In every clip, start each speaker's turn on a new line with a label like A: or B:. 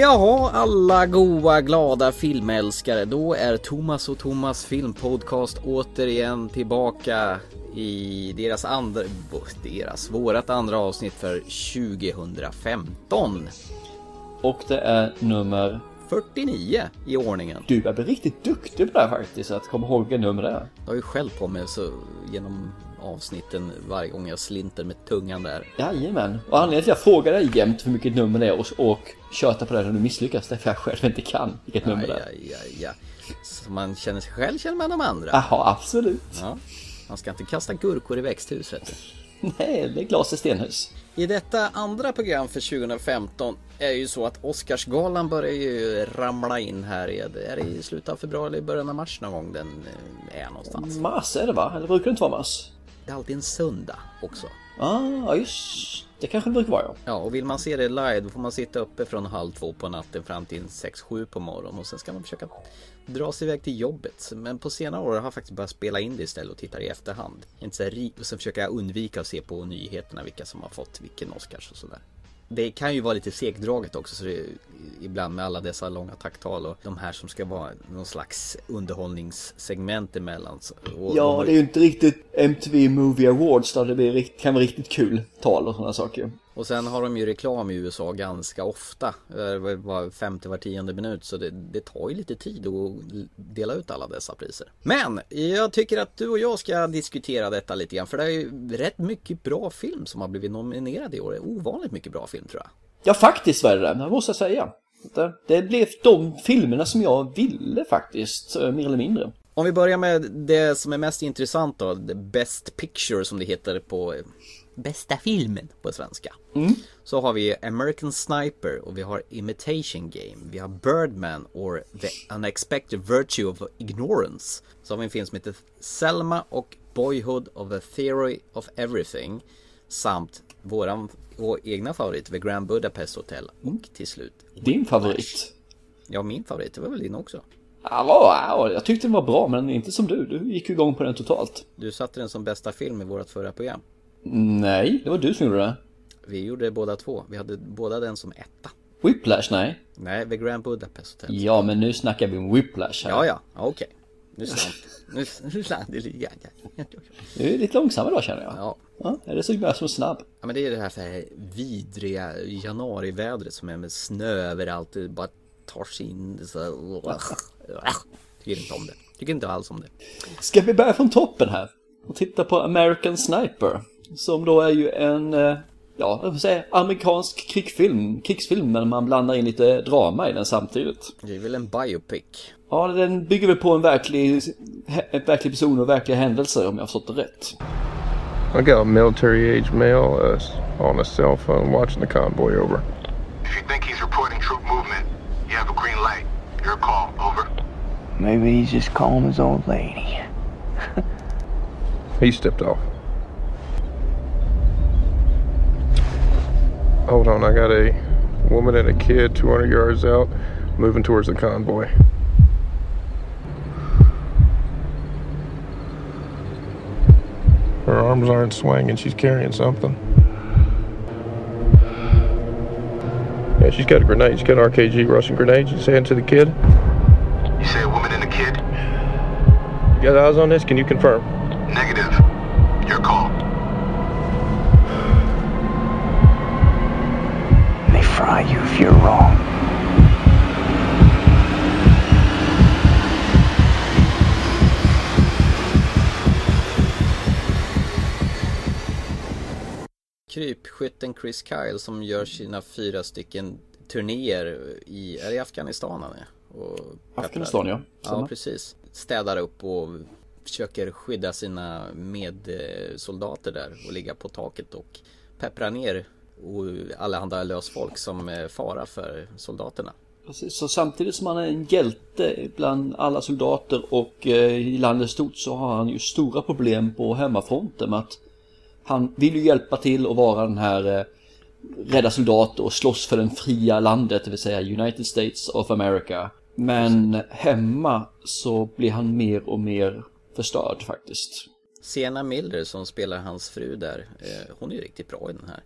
A: Jaha, alla goa glada filmälskare. Då är Thomas och Thomas filmpodcast återigen tillbaka i deras andra, deras, vårat andra avsnitt för 2015.
B: Och det är nummer...
A: 49 i ordningen.
B: Du bli riktigt duktig på det här faktiskt, att komma ihåg vilket nummer det är.
A: Jag har ju själv på mig så genom avsnitten varje gång jag slinter med tungan där.
B: Jajamän. Och anledningen till att jag frågar dig jämt hur mycket nummer det är och, och tjötar på det när du misslyckas, det är för jag själv inte kan vilket nummer det är.
A: Ja, ja, ja. Så man känner sig själv känner man de andra.
B: Jaha, absolut.
A: Ja. Man ska inte kasta gurkor i växthuset.
B: Nej, det är glas i stenhus.
A: I detta andra program för 2015 är ju så att Oscarsgalan börjar ju ramla in här. Är det i slutet av februari eller början av mars någon gång den eh, är någonstans?
B: Mars är det va? Eller brukar det inte vara mars?
A: Det är alltid en söndag också.
B: Ah, just det kanske det brukar vara ja.
A: Ja, och vill man se det live då får man sitta uppe från halv två på natten fram till 6-7 på morgonen och sen ska man försöka dra sig iväg till jobbet. Men på senare år har jag faktiskt börjat spela in det istället och titta i efterhand. Inte så här, och sen försöker jag undvika att se på nyheterna vilka som har fått vilken Oscars och sådär det kan ju vara lite segdraget också så det, ibland med alla dessa långa tacktal och de här som ska vara någon slags underhållningssegment emellan.
B: Och ja, har... det är ju inte riktigt MTV Movie Awards där det blir, kan vara riktigt kul tal och sådana saker.
A: Och sen har de ju reklam i USA ganska ofta. Var femte, var tionde minut. Så det, det, tar ju lite tid att dela ut alla dessa priser. Men jag tycker att du och jag ska diskutera detta lite grann. För det är ju rätt mycket bra film som har blivit nominerad i år. Ovanligt mycket bra film tror jag.
B: Ja faktiskt var det det, måste jag säga. Det, blev de filmerna som jag ville faktiskt, eh, mer eller mindre.
A: Om vi börjar med det som är mest intressant då, The Best Picture som det heter på bästa filmen på svenska. Mm. Så har vi American Sniper och vi har Imitation Game. Vi har Birdman or The Unexpected Virtue of Ignorance. Så har vi en film som heter Selma och Boyhood of a Theory of Everything. Samt våran vår egna favorit, The Grand Budapest Hotel. Och till slut
B: Din favorit?
A: Ja, min favorit. Det var väl din också?
B: Ja, jag tyckte den var bra, men inte som du. Du gick ju igång på den totalt.
A: Du satte den som bästa film i vårt förra program.
B: Nej, det var du som gjorde det.
A: Vi gjorde det båda två. Vi hade båda den som etta.
B: Whiplash, nej.
A: Nej, The Grand Budapest Hotel.
B: Ja, men nu snackar vi om Whiplash
A: här. Ja, ja, okej. Okay. Nu slant, nu, nu slant det lite grann.
B: Du är lite långsam idag känner jag. Ja. ja är det så jag som snabb?
A: Ja, men det är det här för vidriga januarivädret som är med snö överallt. Det bara tar sig in så. Tycker inte om det. Tycker inte alls om det.
B: Ska vi börja från toppen här? Och titta på American Sniper. Som då är ju en, eh, ja, jag säga amerikansk krigsfilm, krigsfilm men man blandar in lite drama i den samtidigt.
A: Det är väl en biopic?
B: Ja, den bygger väl på en verklig, en verklig person och verkliga händelser om jag har förstått det rätt. I got a military age male uh, on a cell phone watching the convoy over. If you think he's reporting troop movement, you have a green light. Your call, over. Maybe he's just calling his old lady. he stepped off. Hold on, I got a woman and a kid 200 yards out, moving towards the convoy. Her arms aren't swinging, she's carrying something. Yeah, she's got a grenade. She's got an RKG Russian grenade. She's saying to the kid?
C: You say a woman and a kid?
B: You got eyes on this? Can you confirm?
A: Krypskytten Chris Kyle som gör sina fyra stycken turnéer i, är det Afghanistan han är?
B: Afghanistan ja.
A: Ja precis. Städar upp och försöker skydda sina medsoldater där och ligga på taket och peppra ner och allehanda lösfolk som är fara för soldaterna.
B: Precis, så samtidigt som han är en hjälte bland alla soldater och eh, i landet stort så har han ju stora problem på hemmafronten med att han vill ju hjälpa till och vara den här eh, rädda soldater och slåss för det fria landet, det vill säga United States of America. Men hemma så blir han mer och mer förstörd faktiskt.
A: Sienna Miller som spelar hans fru där, eh, hon är riktigt bra i den här.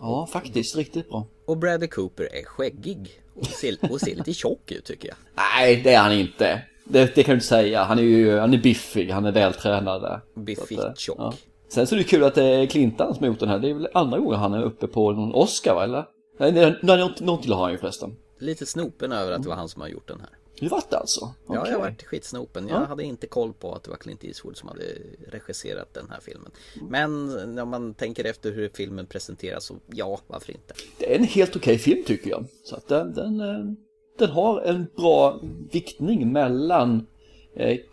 B: Ja, faktiskt riktigt bra.
A: Och Bradley Cooper är skäggig och ser, och ser lite tjock ut tycker jag.
B: Nej, det är han inte. Det, det kan du inte säga. Han är ju han är biffig, han är vältränad.
A: Biffigt
B: eh,
A: tjock.
B: ja. Sen så är det kul att det är Clintan som har gjort den här. Det är väl andra gången han är uppe på någon Oscar va, eller? Nej, något, något till har han ju förresten.
A: Lite snopen över att det var han som har gjort den här.
B: Det vart det alltså?
A: Ja, jag varit skitsnopen. Jag hade inte koll på att det var Clint Eastwood som hade regisserat den här filmen. Men när man tänker efter hur filmen presenteras så ja, varför inte?
B: Det är en helt okej film tycker jag. Så att den, den, eh, den har en bra viktning mellan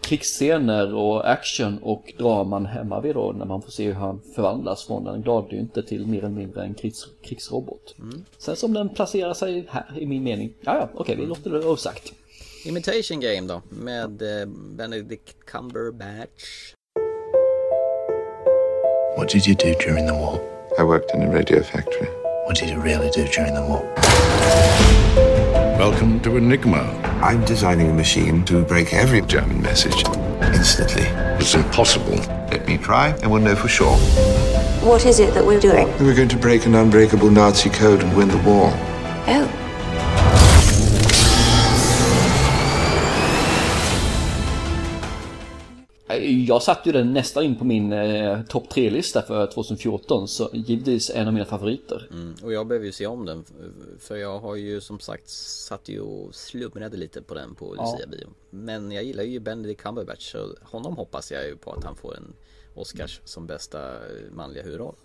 B: krigsscener och action och draman hemma vid då när man får se hur han förvandlas från en gladynte till mer eller mindre en krigs, krigsrobot. Sen som den placerar sig här i min mening, ja ja okej vi låter det osagt.
A: Imitation Game då med eh, Benedict Cumberbatch.
D: What did you do during the war?
E: I worked in a radio factory.
D: What did you really do during the war?
F: Welcome to Enigma.
E: I'm designing a machine to break every German message instantly.
F: It's impossible.
E: Let me try, and we'll know for sure.
G: What is it that we're doing?
E: We're going to break an unbreakable Nazi code and win the war.
G: Oh.
B: Jag satte ju den nästan in på min eh, topp 3-lista för 2014 så givetvis en av mina favoriter.
A: Mm, och jag behöver ju se om den för jag har ju som sagt satt ju och slumrade lite på den på Lucia bio. Men jag gillar ju Benedict Cumberbatch så honom hoppas jag ju på att han får en Oscars som bästa manliga huvudroll.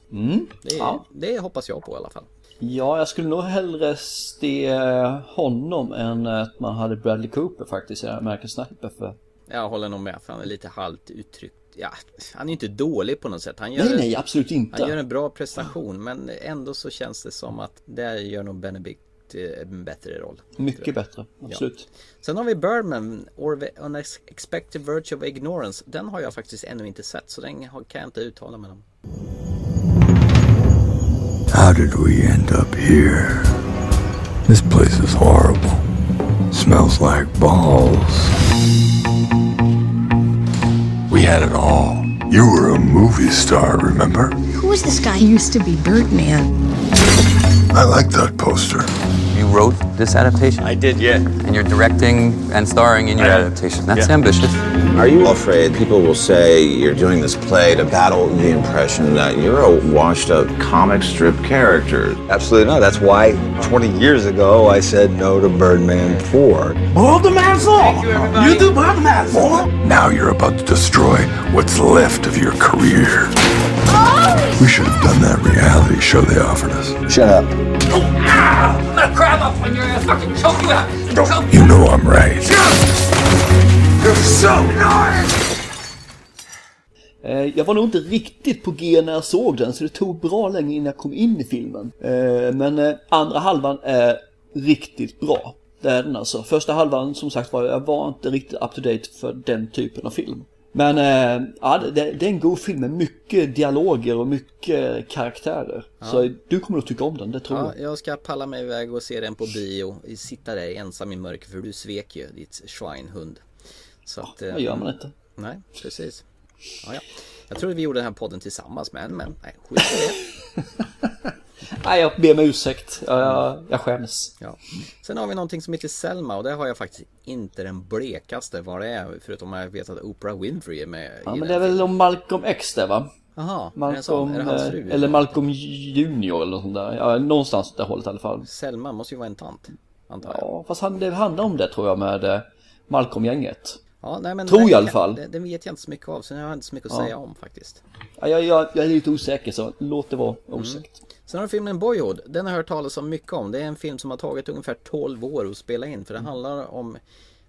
A: Det,
B: Ja.
A: det hoppas jag på i alla fall.
B: Ja, jag skulle nog hellre se honom än att man hade Bradley Cooper faktiskt i American Sniper för
A: Jag håller nog med för han är lite halvt uttryckt. Ja, han är inte dålig på något sätt. Han gör,
B: Nej, nej, absolut
A: han gör
B: inte.
A: en bra prestation men ändå så känns det som att där gör nog Benedict eh, en bättre roll.
B: Mycket bättre, absolut.
A: Sen har vi Birdman, or Unexpected Virtue of Ignorance. Den har jag faktiskt ännu inte sett så den har- kan jag inte uttala mig om.
H: How did we end up here? This place is horrible. Smells like balls. We had it all. You were a movie star, remember?
G: Who was this guy?
I: He used to be Birdman.
H: I like that poster.
J: You wrote this adaptation?
K: I did, yeah.
J: And you're directing and starring in your adaptation. That's
K: Yeah.
J: ambitious.
K: Are you afraid people will say you're doing this play to battle the impression that you're a washed up comic strip character? Absolutely not. That's why 20 years ago I said no to Birdman 4.
H: Now you're about to destroy what's left of your career. Oh! We should have done that reality show they offered us.
K: Shut up.
H: You know I'm right.
B: Eh, Jag var nog inte riktigt på G när jag såg den så det tog bra länge innan jag kom in i filmen. Eh, Men eh, andra halvan är riktigt bra. Det är den alltså. Första halvan som sagt var jag var inte riktigt up to date för den typen av film. Men eh, ja, det, det är en god film med mycket dialoger och mycket karaktärer. Så du kommer att tycka om den, det tror
A: Ja,
B: jag.
A: jag ska palla mig iväg och se den på bio. Sitta där ensam i mörker för du svek ju ditt schweinhund. Så att, eh,
B: Vad gör man inte?
A: Nej, precis. Ja, ja. Jag trodde vi gjorde den här podden tillsammans men, men nej, skit i det.
B: Nej, jag ber om ursäkt. Jag, jag, jag skäms.
A: Ja. Sen har vi någonting som heter Selma och det har jag faktiskt inte den blekaste vad det är. Förutom att jag vet att Oprah Winfrey är med
B: Ja, men det är väl om Malcolm X det va?
A: Jaha, är det?
B: Malcolm,
A: Är det
B: eh,
A: fru?
B: eller Malcolm Junior eller något sånt där. Ja, någonstans åt det hållet i alla fall.
A: Selma måste ju vara en tant. Antar jag.
B: Ja, fast han, det handlar om det tror jag med eh, Malcolm-gänget.
A: Ja, nej, men
B: Tror
A: den
B: jag i alla fall.
A: Den, den vet jag inte så mycket av så jag har inte så mycket att
B: Ja.
A: säga om faktiskt.
B: Ja, jag, jag, jag är lite osäker så låt det vara osagt.
A: Sen har vi filmen Boyhood. Den har jag hört talas om mycket om. Det är en film som har tagit ungefär 12 år att spela in. För det handlar om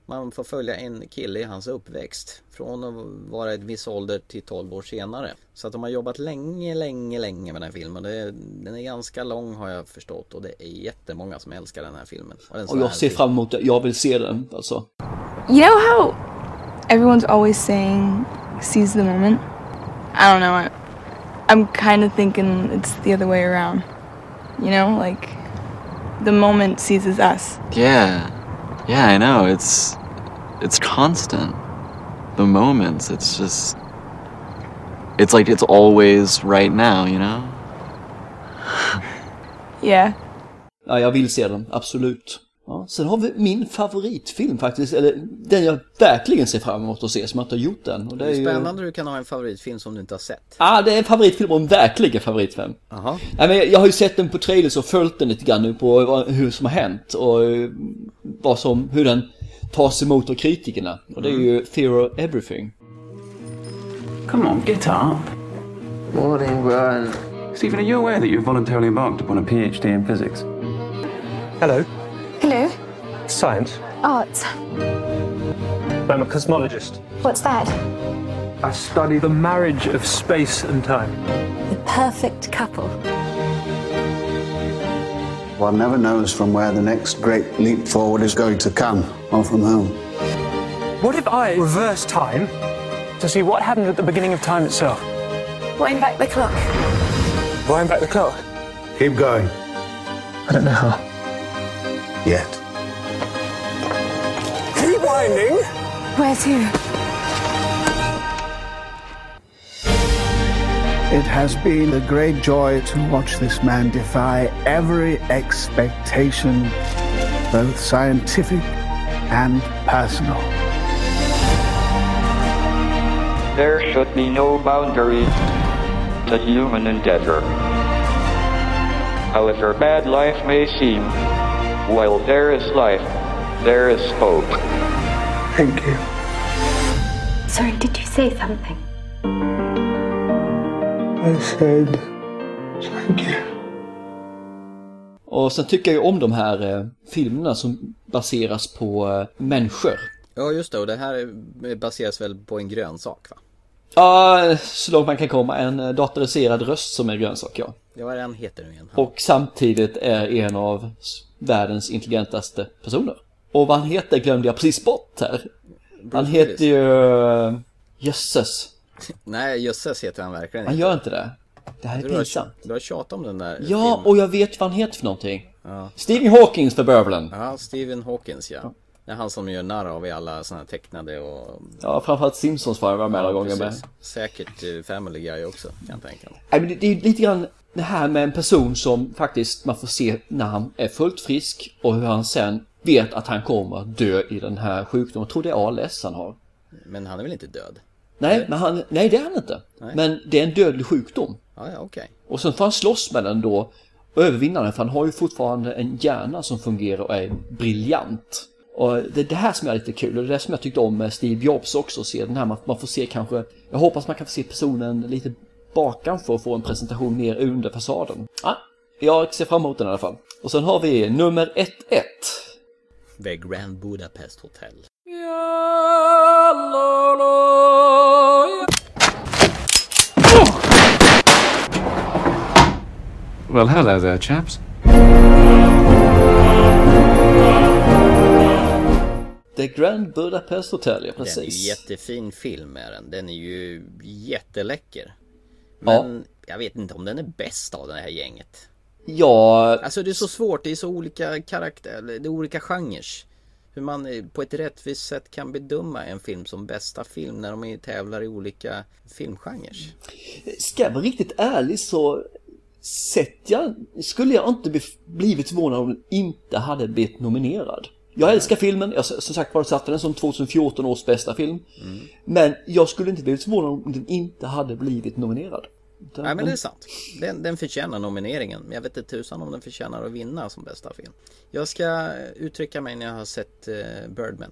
A: man får följa en kille i hans uppväxt. Från att vara ett viss ålder till 12 år senare. Så att de har jobbat länge, länge, länge med den här filmen. Det är, den är ganska lång har jag förstått. Och det är jättemånga som älskar den här filmen. Och, den
B: Och jag ser fram emot det. Jag vill se den alltså.
I: You know how everyone's always saying seize the moment? I don't know. I, I'm kind of thinking it's the other way around. You know, like the moment seizes us.
J: Yeah. Yeah, I know. It's it's constant. The moments, it's just it's like it's always right now, you know?
I: Yeah.
B: Ja, jag vill se den, absolut. Ja, sen har vi min favoritfilm faktiskt, eller den jag verkligen ser fram emot att se som jag inte har gjort den. Och
A: Det
B: det
A: är
B: är ju...
A: spännande du kan ha en favoritfilm som du inte har sett.
B: Ja, ah, det är en favoritfilm och en verkligen favoritfilm.
A: Jaha.
B: Nej, men jag har ju sett den på trailers och följt den lite grann nu på vad- hur som har hänt och eh, vad som, hur den tas emot av kritikerna. Och det är ju Fear of Everything.
L: Come on, get up.
M: Morning, Brian.
L: Stephen, are you aware that you've voluntarily embarked upon a PhD in physics?
N: Hello.
G: Hello.
N: Science.
G: Arts.
N: I'm a cosmologist.
G: What's that?
N: I study the marriage of space and time.
G: The perfect couple.
O: One never knows from where the next great leap forward is going to come, or from whom.
N: What if I reverse time to see what happened at the beginning of time itself?
G: Wind back the clock.
N: Wind back the clock.
O: Keep going.
N: I don't know how.
O: Yet.
N: Keep winding.
G: Where to?
P: It has been a great joy to watch this man defy every expectation, both scientific and personal.
Q: There should be no boundaries to human endeavor. However bad life may seem, while there is life, there is hope.
N: Thank you.
G: Sorry, did you say something?
N: I said thank you.
B: Och sen tycker jag ju om de här eh, filmerna som baseras på eh, människor.
A: Ja just det, och det här baseras väl på en grönsak va?
B: Ja, så långt man kan komma. En eh, datoriserad röst som är grönsak, ja.
A: Ja, vad han heter nu igen?
B: Och samtidigt är en av världens intelligentaste personer. Och vad han heter glömde jag precis bort här. Han
A: Willis.
B: heter ju... Jösses.
A: Nej, jösses heter han verkligen
B: Han gör inte det. Det här är
A: Du har,
B: pinsamt.
A: du har tjatat om den där
B: Ja,
A: filmen.
B: och jag vet vad han heter för någonting.
A: Ja.
B: Stephen Hawkings för bövelen.
A: Ja, Stephen Hawkins ja. Det är han som gör narr av i alla såna här tecknade och...
B: Ja, framförallt Simpsons var jag med några gånger med.
A: Säkert eh, Family Guy också, kan jag tänka mig.
B: Nej, men det, det är lite grann det här med en person som faktiskt man får se när han är fullt frisk och hur han sen vet att han kommer att dö i den här sjukdomen. Jag tror det är ALS han har.
A: Men han är väl inte död?
B: Nej, men han, nej det är han inte.
A: Nej.
B: Men det är en dödlig sjukdom.
A: Ja, ja, okej.
B: Och sen får han slåss med den då och övervinna den för han har ju fortfarande en hjärna som fungerar och är briljant. Och det är det här som är lite kul och det är det som jag tyckte om med Steve Jobs också, att se den här, man, man får se kanske, jag hoppas man kan få se personen lite bakan för att få en presentation mer under fasaden. Ja, jag ser fram emot den i alla fall. Och sen har vi nummer 1-1.
A: The Grand Budapest Hotel.
R: Well, hello there, chaps.
B: The Grand Budapest Hotel, ja
A: Den är ju
B: precis.
A: jättefin film är den. Den är ju jätteläcker. Men jag vet inte om den är bäst av det här gänget.
B: Ja,
A: Alltså det är så svårt, det är så olika karaktärer, det är olika genrer. Hur man eh, på ett rättvist sätt kan bedöma en film som bästa film när de tävlar i olika filmgenrer.
B: ska jag vara riktigt ärlig så sett jag, skulle jag inte bli- blivit förvånad om den inte hade blivit nominerad. Jag älskar filmen, jag som sagt var satte den som 2014 års bästa film. Men jag skulle inte blivit förvånad om den inte hade blivit nominerad. Den-
A: Nej men det är sant. Den, den förtjänar nomineringen. Men jag vet inte tusan om den förtjänar att vinna som bästa film. Jag ska uttrycka mig när jag har sett eh, Birdman.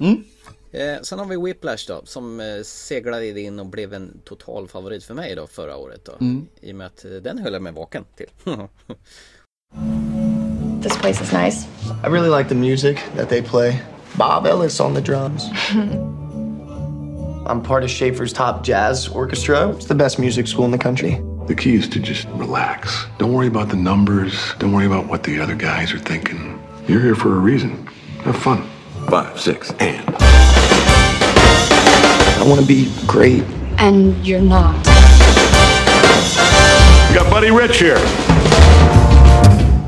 B: Mm.
A: Eh, sen har vi Whiplash då som eh, seglade in och blev en total favorit för mig då förra året då.
S: Mm.
A: I och med att eh, den höll jag mig vaken till.
S: This place is nice.
T: I really like the music that they play. Bob Ellis on the drums. I'm part of Schaefer's top jazz orchestra. It's the best music school in the country.
F: The key is to just relax. Don't worry about the numbers. Don't worry about what the other guys are thinking. You're here for a reason. Have fun.
K: Five, six, and.
T: I want to be great.
S: And you're not.
F: We got Buddy Rich here.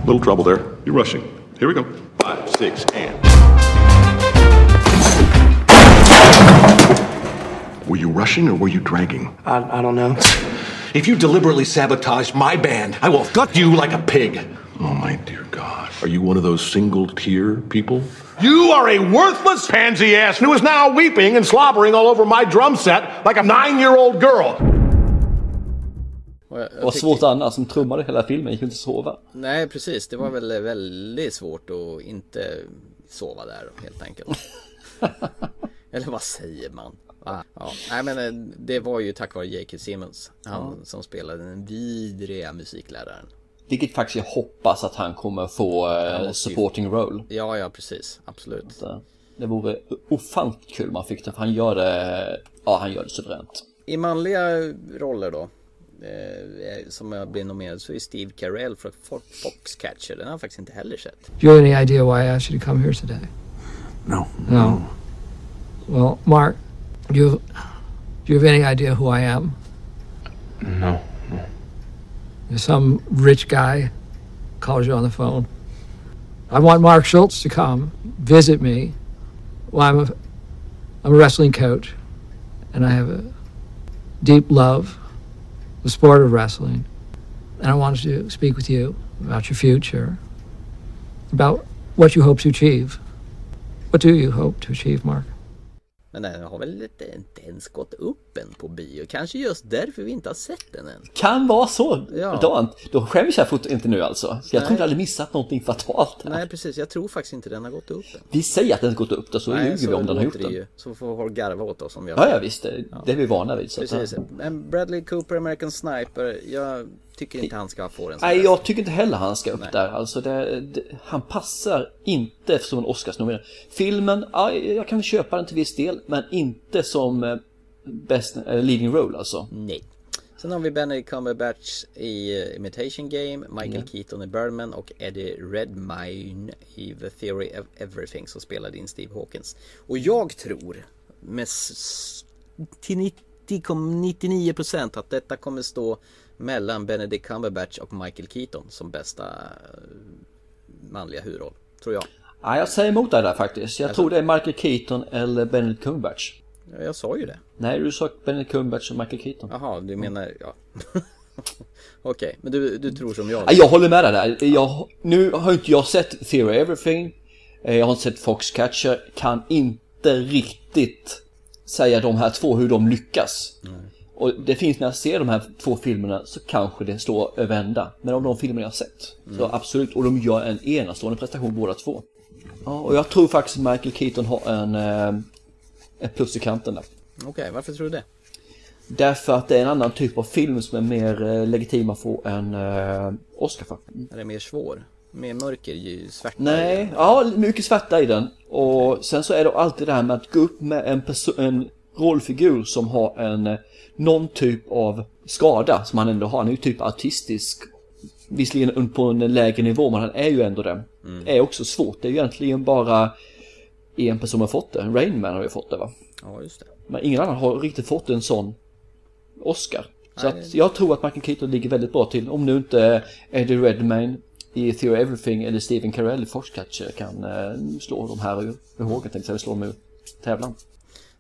F: Little trouble there. You're rushing. Here we go. Five, six, and. Were you rushing or were you dragging?
T: I, I don't know.
U: If you deliberately sabotage my band, I will gut you like a pig.
F: Oh, my dear God. Are you one of those single tear people?
U: You are a worthless pansy ass who is now weeping and slobbering all over my drum set like a nine year old girl.
A: Och jag- jag tycker-
B: svårt annars, som trummade hela filmen, gick inte sova.
A: Nej precis, det var väl väldigt svårt att inte sova där helt enkelt. Eller vad säger man? Ah, ja. Nej men eh, det var ju tack vare J.K. Simmons. Han som spelade den vidriga musikläraren.
B: Vilket faktiskt jag hoppas att han kommer få
A: Han
B: eh,
A: måste ju-
B: supporting role.
A: Ja, ja precis. Absolut.
B: Så, Det vore ofantligt kul om man fick det, för han gör det, ja han gör det suveränt.
A: I manliga roller då. Eh, som jag blir nominerad så är Steve Carell för Fo- Foxcatcher. Den har jag faktiskt inte heller sett.
V: Do you have any idea why I asked you to come here today?
F: No.
V: No. Well, Mark, do you do you have any idea who I am?
L: No.
V: You're some rich guy calls you on the phone. I want Mark Schultz to come visit me. Well, I'm a I'm a wrestling coach, and I have a deep love the sport of wrestling, and I wanted to speak with you about your future, about what you hope to achieve. What do you hope to achieve, Mark?
A: Men den har väl inte, ens gått upp än på bio. Kanske just därför vi inte har sett den än.
B: Kan vara så,
A: Ja.
B: Då skäms jag fort inte nu alltså. Jag tror inte jag hade missat någonting fatalt. här.
A: Nej precis, jag tror faktiskt inte den har gått upp än.
B: Vi säger att den har gått upp då, så
A: Nej,
B: ljuger vi om den har gjort
A: det ju. Så får folk garva åt oss om vi har
B: Ja, ja visst. Det, det är vi vana vid. Så
A: Precis. Men Bradley Cooper, American Sniper, jag tycker inte han ska få den
B: Nej, jag tycker inte heller han ska upp där. Alltså det, det, han passar inte som en Oscarsnominerad. Filmen, ja, jag kan köpa den till viss del, men inte som eh, best, eh, leading role alltså.
A: Nej. Sen har vi Benedict Cumberbatch i eh, Imitation Game, Michael
B: Mm.
A: Keaton i Birdman och Eddie Redmayne i The Theory of Everything som spelade in Steve Hawkins. Och jag tror med till 90,99% att detta kommer stå mellan Benedict Cumberbatch och Michael Keaton som bästa eh, manliga huvudroll. Tror jag.
B: Ja, jag säger emot dig där faktiskt. Jag
A: Alltså-
B: tror det är Michael Keaton eller Benedict Cumberbatch.
A: Ja, Jag sa ju det.
B: Nej, du sa Benedict Cumberbatch och Michael Keaton.
A: Jaha, du menar, ja. Okej, men du, du tror som jag.
B: Ja, jag håller med dig där. Jag, nu har inte jag sett Theory Everything. Eh, Jag har inte sett Foxcatcher. Kan inte riktigt säga de här två hur de lyckas. Och det finns när jag ser de här två filmerna så kanske det står över ända. Men av de filmer jag har sett så
A: Mm.
B: absolut. Och de gör en enastående prestation båda två. Ja, och jag tror faktiskt Michael Keaton har en, eh, ett plus i kanten där.
A: Okej, varför tror du det?
B: Därför att det är en annan typ av film som är mer eh, legitim att få en eh, Oscar för.
A: Är det mer svår? Mer mörker, svärta?
B: Nej, ja mycket svarta i den. Och sen så är det alltid det här med att gå upp med en, en rollfigur som har en någon typ av skada som han ändå har. Han är ju typ autistisk. Visserligen på en lägre nivå men han är ju ändå det.
A: Mm.
B: är också svårt. Det är ju egentligen bara en person som har fått det. Rain Man har ju fått det va?
A: Ja, just det.
B: Men ingen annan har riktigt fått en sån Oscar. Så
A: Nej.
B: att jag tror att Michael Keaton ligger väldigt bra till. Om nu inte Eddie Redmayne i Theory Everything eller Stephen Carell i Foxcatcher kan eh, slå de här ur, hågen tänkte jag, slå dem ur tävlan.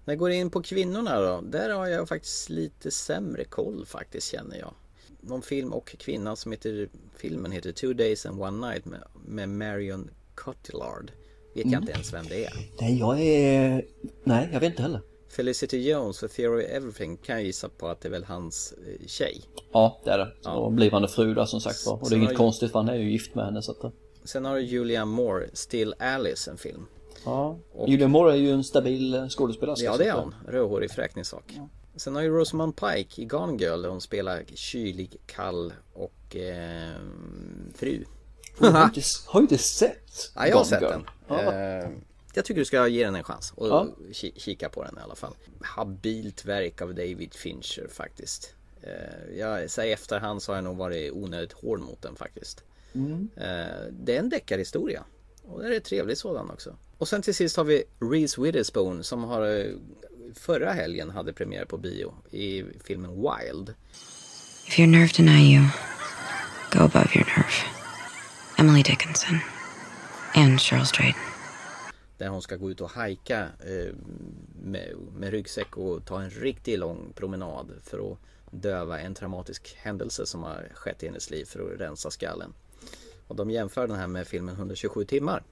A: När jag går in på kvinnorna då, där har jag faktiskt lite sämre koll faktiskt känner jag. Någon film och kvinna som heter, filmen heter Two Days and One Night med, med Marion Cotillard. Vet jag
B: Mm.
A: inte ens vem det är.
B: Nej, jag är... Nej, jag vet inte heller.
A: Felicity Jones för Theory of Everything kan jag gissa på att det är väl hans eh, tjej.
B: Ja, det är det. Och blivande fru där som sagt var. Och det är
A: har
B: inget konstigt för han är ju gift med henne så att...
A: Sen har du Julianne Moore, Still Alice, en film.
B: Ja.
A: Och-
B: Julian Moore är ju en stabil eh, skådespelarska.
A: Ja det är hon, rödhårig fräkningssak. Sen har ju Rosamund Pike i Gone Girl där hon spelar kylig, kall och eh, fru.
B: Jag har inte, har inte sett
A: Ja, jag har sett
B: Girl.
A: den.
B: Ja.
A: Eh, jag tycker du ska ge den en chans och
B: Ja.
A: ki- kika på den i alla fall. Habilt verk av David Fincher faktiskt. Eh, jag säger efterhand så har jag nog varit onödigt hård mot den faktiskt.
B: Mm.
A: Eh, det är en deckarhistoria. Och det är en trevlig sådan också. Och sen till sist har vi Reese Witherspoon som har eh, förra helgen hade premiär på bio i filmen Wild.
W: If your nerve deny you, go above your nerve. Emily Dickinson. And Cheryl Strait.
A: Där hon ska gå ut och hajka eh, med, med ryggsäck och ta en riktigt lång promenad för att döva en traumatisk händelse som har skett i hennes liv för att rensa skallen. Och de jämför den här med filmen 127 timmar.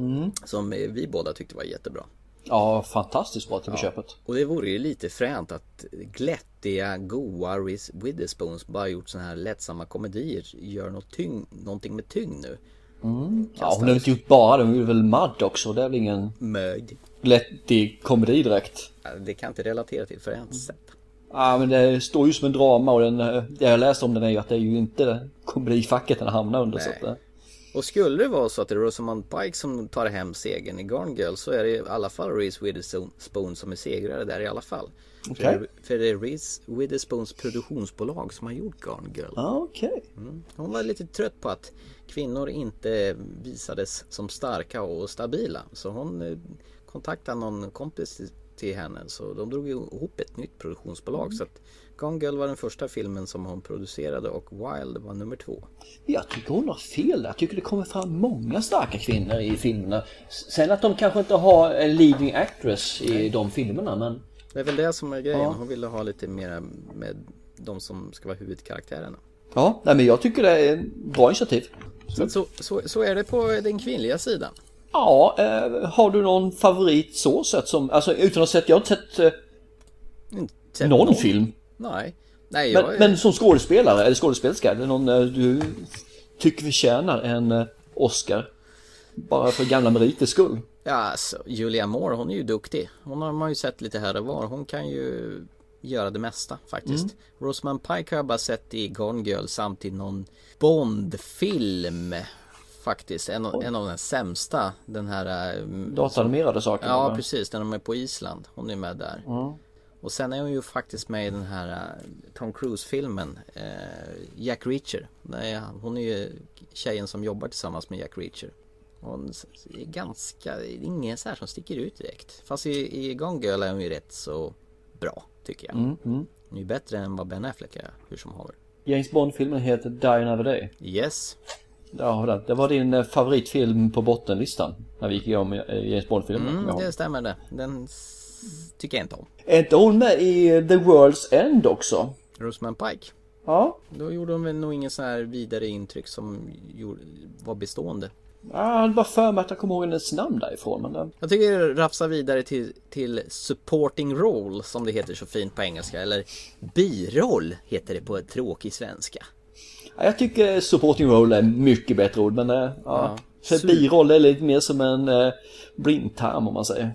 B: Mm.
A: Som vi båda tyckte var jättebra.
B: Ja, fantastiskt bra till på köpet.
A: Och det vore ju lite fränt att glättiga, goa Reese Witherspoons bara gjort såna här lättsamma komedier gör något tyng, någonting med tyngd nu.
B: Mm. Ja, hon har inte gjort bara det, hon gjorde väl Mud också. Det är väl ingen
A: Möd.
B: glättig komedi direkt.
A: Ja, Det kan jag inte relatera till för ens sätt.
B: Ja men det står ju som en drama och den, eh, det jag läst om den är ju att det är ju inte komedifacket den hamnar under. Så att, eh,
A: Och skulle det vara så att det är Rosamund Pike som tar hem segern i Gone Girl så är det i alla fall Reese Witherspoon som är segrare där i alla fall.
B: Okej.
A: För, för det är Reese Witherspoons produktionsbolag som har gjort Gone Girl.
B: Ja, okej.
A: Mm. Hon var lite trött på att kvinnor inte visades som starka och stabila. Så hon eh, kontaktade någon kompis till- henne. Så de drog ihop ett nytt produktionsbolag. Så att Gone Girl var den första filmen som hon producerade och Wild var nummer två.
B: Jag tycker hon har fel. Jag tycker det kommer fram många starka kvinnor i filmerna. Sen att de kanske inte har leading actress i de filmerna men...
A: Det är väl det som är grejen.
B: Ja.
A: Hon ville ha lite mer med de som ska vara huvudkaraktärerna.
B: Ja, nej men jag tycker det är bra initiativ.
A: Så, så, så, så är det på den kvinnliga sidan.
B: Ja, eh, har du någon favorit så sett som, alltså utan att ha sett, jag har inte sett, eh,
A: sett
B: någon,
A: någon.
B: film.
A: Nej. Nej,
B: Men,
A: jag är...
B: men som skådespelare eller skådespelerska, är det någon eh, du tycker förtjänar en eh, Oscar? Bara för gamla meriters skull.
A: Ja, alltså, Julia Moore, hon är ju duktig. Hon har man ju sett lite här och var. Hon kan ju göra det mesta faktiskt.
B: Mm.
A: Rosamund Pike har jag bara sett i Gone Girl samt i någon Bond-film. Faktiskt, en, en av de sämsta. Den här... äh,
B: Datanimerade saker,
A: Ja,
B: va?
A: precis. Den de är på Island. Hon är med där.
B: Mm.
A: Och sen är hon ju faktiskt med i den här äh, Tom Cruise-filmen. äh, Jack Reacher. Hon är ju tjejen som jobbar tillsammans med Jack Reacher. Hon är ganska, det ingen så här som sticker ut direkt. Fast i, i Gone Girl är hon ju rätt så bra, tycker jag.
B: Mm, mm.
A: Hon är ju bättre än vad Ben Affleck är, hur som haver.
B: James Bond-filmen heter Die Another Day.
A: Yes.
B: Vi den. Det var din eh, favoritfilm på bottenlistan. När vi gick igenom eh, James Bond-filmen.
A: Mm, det stämmer det. Den tycker jag inte om.
B: Är inte hon med i The World's End också?
A: Rosamund Pike.
B: Ja.
A: Då gjorde hon väl nog ingen sån här vidare intryck som gjorde, var bestående.
B: Jag hade bara för mig att jag kommer ihåg hennes namn därifrån. Men,
A: Jag tycker det rafsar vidare till, till supporting role som det heter så fint på engelska. Eller biroll heter det på tråkig svenska.
B: ja, jag tycker supporting role är mycket bättre ord. Men eh, ja.
A: Ja.
B: För biroll är lite mer som en eh, blindtarm om man säger.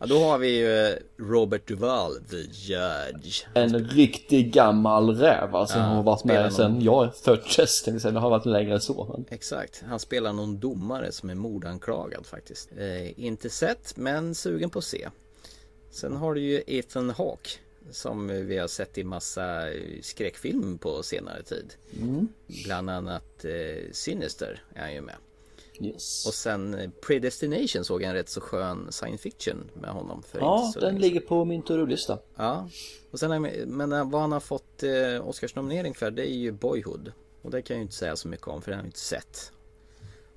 A: Ja, då har vi ju eh, Robert Duvall, the judge.
B: En riktig gammal räv alltså.
A: Ja,
B: har varit med sen
A: någon- jag
B: föddes. jag säga. Det har varit längre än så. Men...
A: Exakt, han spelar någon domare som är mordanklagad faktiskt. Eh, inte sett, men sugen på att se. Sen har du ju Ethan Hawke som vi har sett i massa eh, skräckfilm på senare tid.
B: Mm.
A: Bland annat eh, Sinister är han ju med.
B: Yes.
A: Och sen eh, Predestination såg jag en rätt så skön science fiction med honom för
B: Ja, den
A: länge
B: ligger på min to-do-lista.
A: Ja, och sen men eh, vad han har fått eh, Oscarsnominering för det är ju Boyhood. Och det kan jag ju inte säga så mycket om för det har jag inte sett.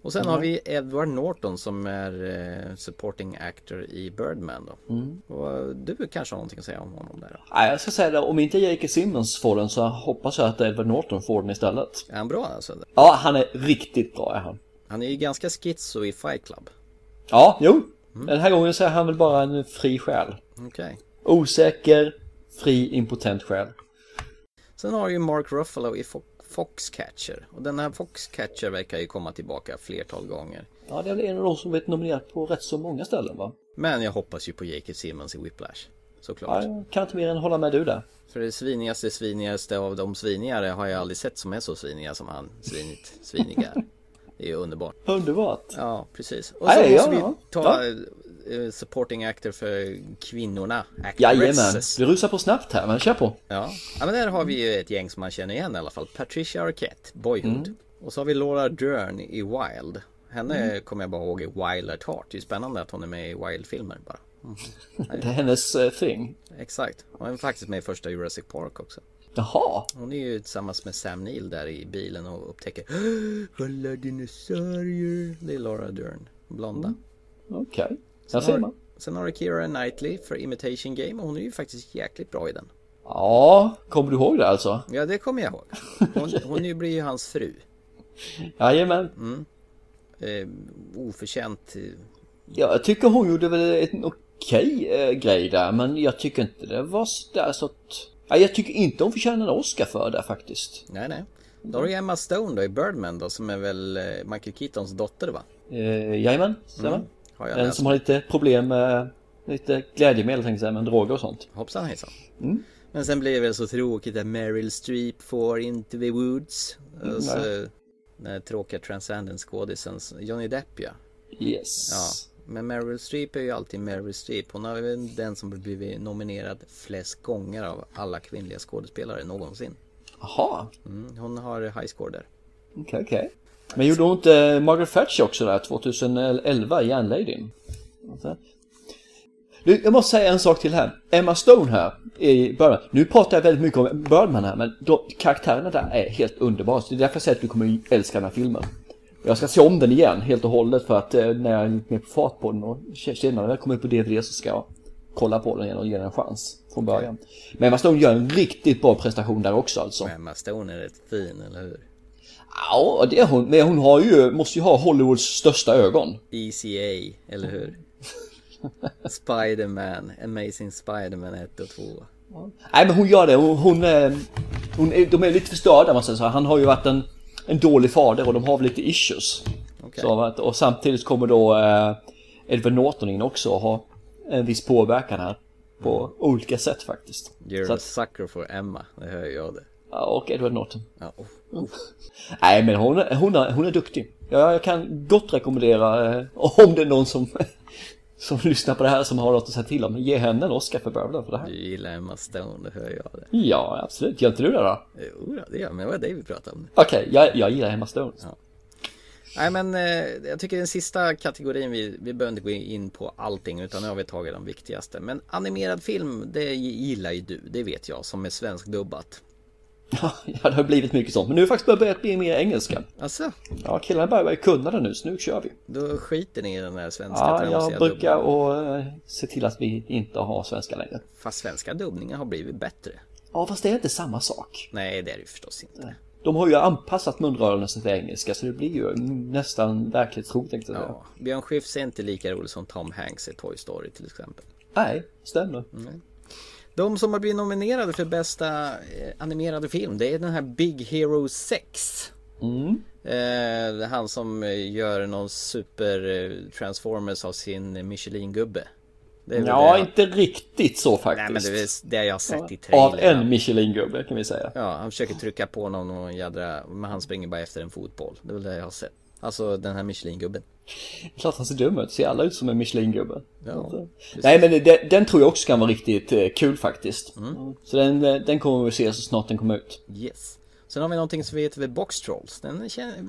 A: Och sen
B: Mm.
A: har vi Edward Norton som är supporting actor i Birdman då.
B: Mm.
A: Och du kanske har någonting att säga om honom där då?
B: Nej, jag ska säga det. Om inte J.K. Simmons får den så hoppas jag att Edward Norton får den istället.
A: Är han bra alltså?
B: Ja, han är riktigt bra är han.
A: Han är ju ganska schizo i Fight Club.
B: Ja, jo.
A: Mm.
B: Den här gången så är han väl bara en fri själ.
A: Okej.
B: Osäker, fri, impotent själ.
A: Sen har ju Mark Ruffalo i Fo- Foxcatcher. Och den här Foxcatcher verkar ju komma tillbaka flertal gånger.
B: Ja, det är väl en av de som blivit nominerad på rätt så många ställen va?
A: Men jag hoppas ju på J.K. Simmons i Whiplash. Såklart.
B: Ja, jag kan inte mer än hålla med du där.
A: För det svinigaste svinigaste av de svinigare har jag aldrig sett som är så sviniga som han svinigt sviniga är. Det är ju underbart.
B: Underbart.
A: Ja, precis. Och så
B: Nej,
A: måste
B: ja,
A: vi ta
B: Ja.
A: eh, supporting actor för kvinnorna.
B: Jajamän, vi rusar på snabbt här men kör på.
A: Ja. ja, men där har vi ju ett gäng som man känner igen i alla fall. Patricia Arquette, Boyhood.
B: Mm.
A: Och så har vi Laura Dern i Wild. Henne
B: Mm.
A: kommer jag bara ihåg i Wild at Heart. Det är spännande att hon är med i Wild-filmer bara. Mm.
B: Det är hennes eh, thing.
A: Exakt. Hon är faktiskt med i första Jurassic Park också.
B: Jaha.
A: Hon är ju tillsammans med Sam Neill där i bilen och upptäcker Kolla dinosaurier Det är Laura Dern, blonda
B: Okej.
A: Sen
B: Där ser
A: har-
B: man.
A: Sen har du Keira Knightley för Imitation Game och hon är ju faktiskt jäkligt bra i den
B: Ja, kommer du ihåg det alltså?
A: Ja det kommer jag ihåg Hon, hon blir ju hans fru
B: Jajamän.
A: Mm. Eh, oförtjänt. eh,
B: Ja, jag tycker hon gjorde väl en okej eh, grej där men jag tycker inte det var sådär så att... Ja, jag tycker inte hon förtjänar en Oscar för det faktiskt.
A: Nej, nej. Då har du Emma Stone då i Birdman då som är väl eh, Michael Keatons dotter va?
B: Eh, jajamän, stämmer.
A: Mm, läst.
B: som har lite problem med lite glädjemedel tänkte jag men droger och sånt.
A: Hoppsan hejsan.
B: Mm.
A: Men sen blir det väl så tråkigt att Meryl Streep får Into the Woods.
B: Mm,
A: Och så,
B: nej.
A: den tråkiga Transcendence-skådisen Johnny Depp ja.
B: Yes.
A: Ja. Men Meryl Streep är ju alltid Meryl Streep. Hon har väl den som blivit nominerad flest gånger av alla kvinnliga skådespelare någonsin.
B: Jaha,
A: Mm, hon har high score där.
B: okej okej. Men gjorde hon inte Margaret Thatcher också där 2011 i Järnladyn? Du, jag måste säga en sak till här. Emma Stone här i Birdman. Nu pratar jag väldigt mycket om Birdman här men de, karaktärerna där är helt underbara. Så det är därför jag säger att du kommer älska den här filmen. Jag ska se om den igen helt och hållet för att eh, när jag är lite mer på fart på den och senare när jag kommer ut på DVD så ska jag kolla på den igen och ge den en chans från början. Men Emma Stone gör en riktigt bra prestation där också alltså.
A: Men Emma Stone är rätt fin, eller hur?
B: Ja, det är hon. Men hon har ju, måste ju ha Hollywoods största ögon.
A: ECA, eller hur? Spider-Man, Amazing Spider-Man 1 och 2.
B: Nej men hon gör det. Hon, hon, är, hon är, de är lite förstörda man säger så här. Han har ju varit en, en dålig fader och de har väl lite issues.
A: Okej.
B: Så, att- och samtidigt kommer då eh, Edward Norton in också och har en viss påverkan här. På olika sätt faktiskt.
A: You're
B: Så
A: a
B: att,
A: sucker for Emma, det hör jag det.
B: ja, och Edward Norton.
A: Ja, oh.
B: Nej men hon, hon, är, hon är duktig. Ja, jag kan gott rekommendera eh, om det är någon som, som lyssnar på det här som har något att säga till om. Ge henne en Oscar för Birdman för det här.
A: Du gillar Emma Stone, det hör jag det.
B: Ja, absolut. Gör inte du det då?
A: Jo, det gör jag, men det var det vi pratade om.
B: Okej, jag, jag gillar Emma Stone.
A: Nej men eh, jag tycker den sista kategorin vi, vi behöver inte gå in på allting utan nu har vi tagit de viktigaste. Men animerad film, det gillar ju du, det vet jag som är svenskdubbat.
B: Ja, det har blivit mycket sånt. Men nu har faktiskt börjat bli mer engelska.
A: Alltså?
B: Ja, killarna börjar börja kunna det nu, så nu kör vi.
A: Då skiter ni i den här svenska
B: Ja, jag brukar och eh, se till att vi inte har svenska längre.
A: Fast svenska dubbningar har blivit bättre.
B: Ja, fast det är inte samma sak.
A: Nej, det är det förstås inte.
B: De har ju anpassat munrörelsen till engelska, så det blir ju nästan verklighetstroget jag säga.
A: Ja, Björn Skifs är inte lika rolig som Tom Hanks i Toy Story till exempel.
B: Nej, stämmer.
A: Nej. De som har blivit nominerade för bästa eh, animerade film, det är den här Big Hero 6.
B: Mm.
A: Eh, han som eh, gör någon super eh, Transformers av sin Michelin-gubbe.
B: Ja,
A: det.
B: inte riktigt så faktiskt.
A: Nej men det är det jag har sett i
B: Av
A: trailern.
B: en Michelin-gubbe kan vi säga.
A: Ja, han försöker trycka på någon och jädra, men han springer bara efter en fotboll. Det är väl det jag har sett. Alltså den här Michelin-gubben.
B: Klart han ser dum ut, ser alla ut som en Michelin-gubbe.
A: Ja, precis.
B: Nej men det, den tror jag också kan vara riktigt eh, kul faktiskt.
A: Mm.
B: Så den, eh, den kommer vi se så snart den kommer ut.
A: Yes. Sen har vi någonting som vi heter Box Trolls. Den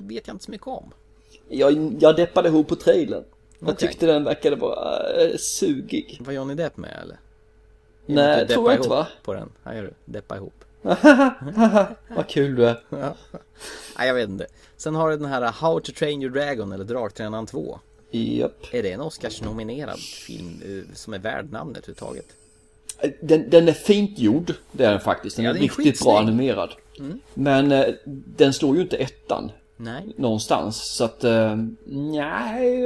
A: vet jag inte så mycket om.
B: Jag, jag deppade ihop på trailern. Jag
A: Okej.
B: tyckte den verkade vara äh, sugig.
A: Var Johnny Depp med eller?
B: Nej, tror jag inte va?
A: På den. Här gör du. Deppa ihop.
B: Vad kul du är.
A: Ja. Nej jag vet inte. Sen har du den här How to Train Your Dragon eller Draktränaren 2.
B: Japp.
A: Är det en Oscars-nominerad film eh, som är värd namnet överhuvudtaget?
B: Den, den är fint gjord, det är den faktiskt. Den
A: Ja,
B: är
A: den är
B: riktigt
A: skitsnygg.
B: bra animerad.
A: Mm.
B: Men eh, den slår ju inte ettan.
A: Nej.
B: Någonstans. Så att, eh, nej.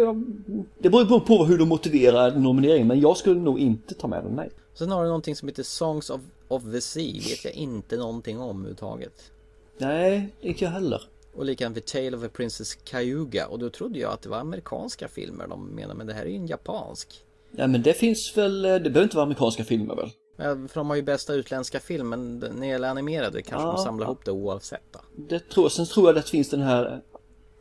B: Det beror på hur de motiverar nomineringen. Men jag skulle nog inte ta med den, nej.
A: Sen har du någonting som heter Songs of, of the Sea. Vet jag inte någonting om överhuvudtaget.
B: Nej, inte jag heller.
A: Och likadant vid Tale of a Princess Cayuga. Och då trodde jag att det var amerikanska filmer de menade. Men det här är ju en japansk.
B: Ja men det finns väl, eh, det behöver inte vara amerikanska filmer väl?
A: Ja, För de har ju bästa utländska film. Men när det gäller animerade kanske
B: Ja.
A: de samlar ihop det oavsett då.
B: Det tror, sen tror jag att det finns den här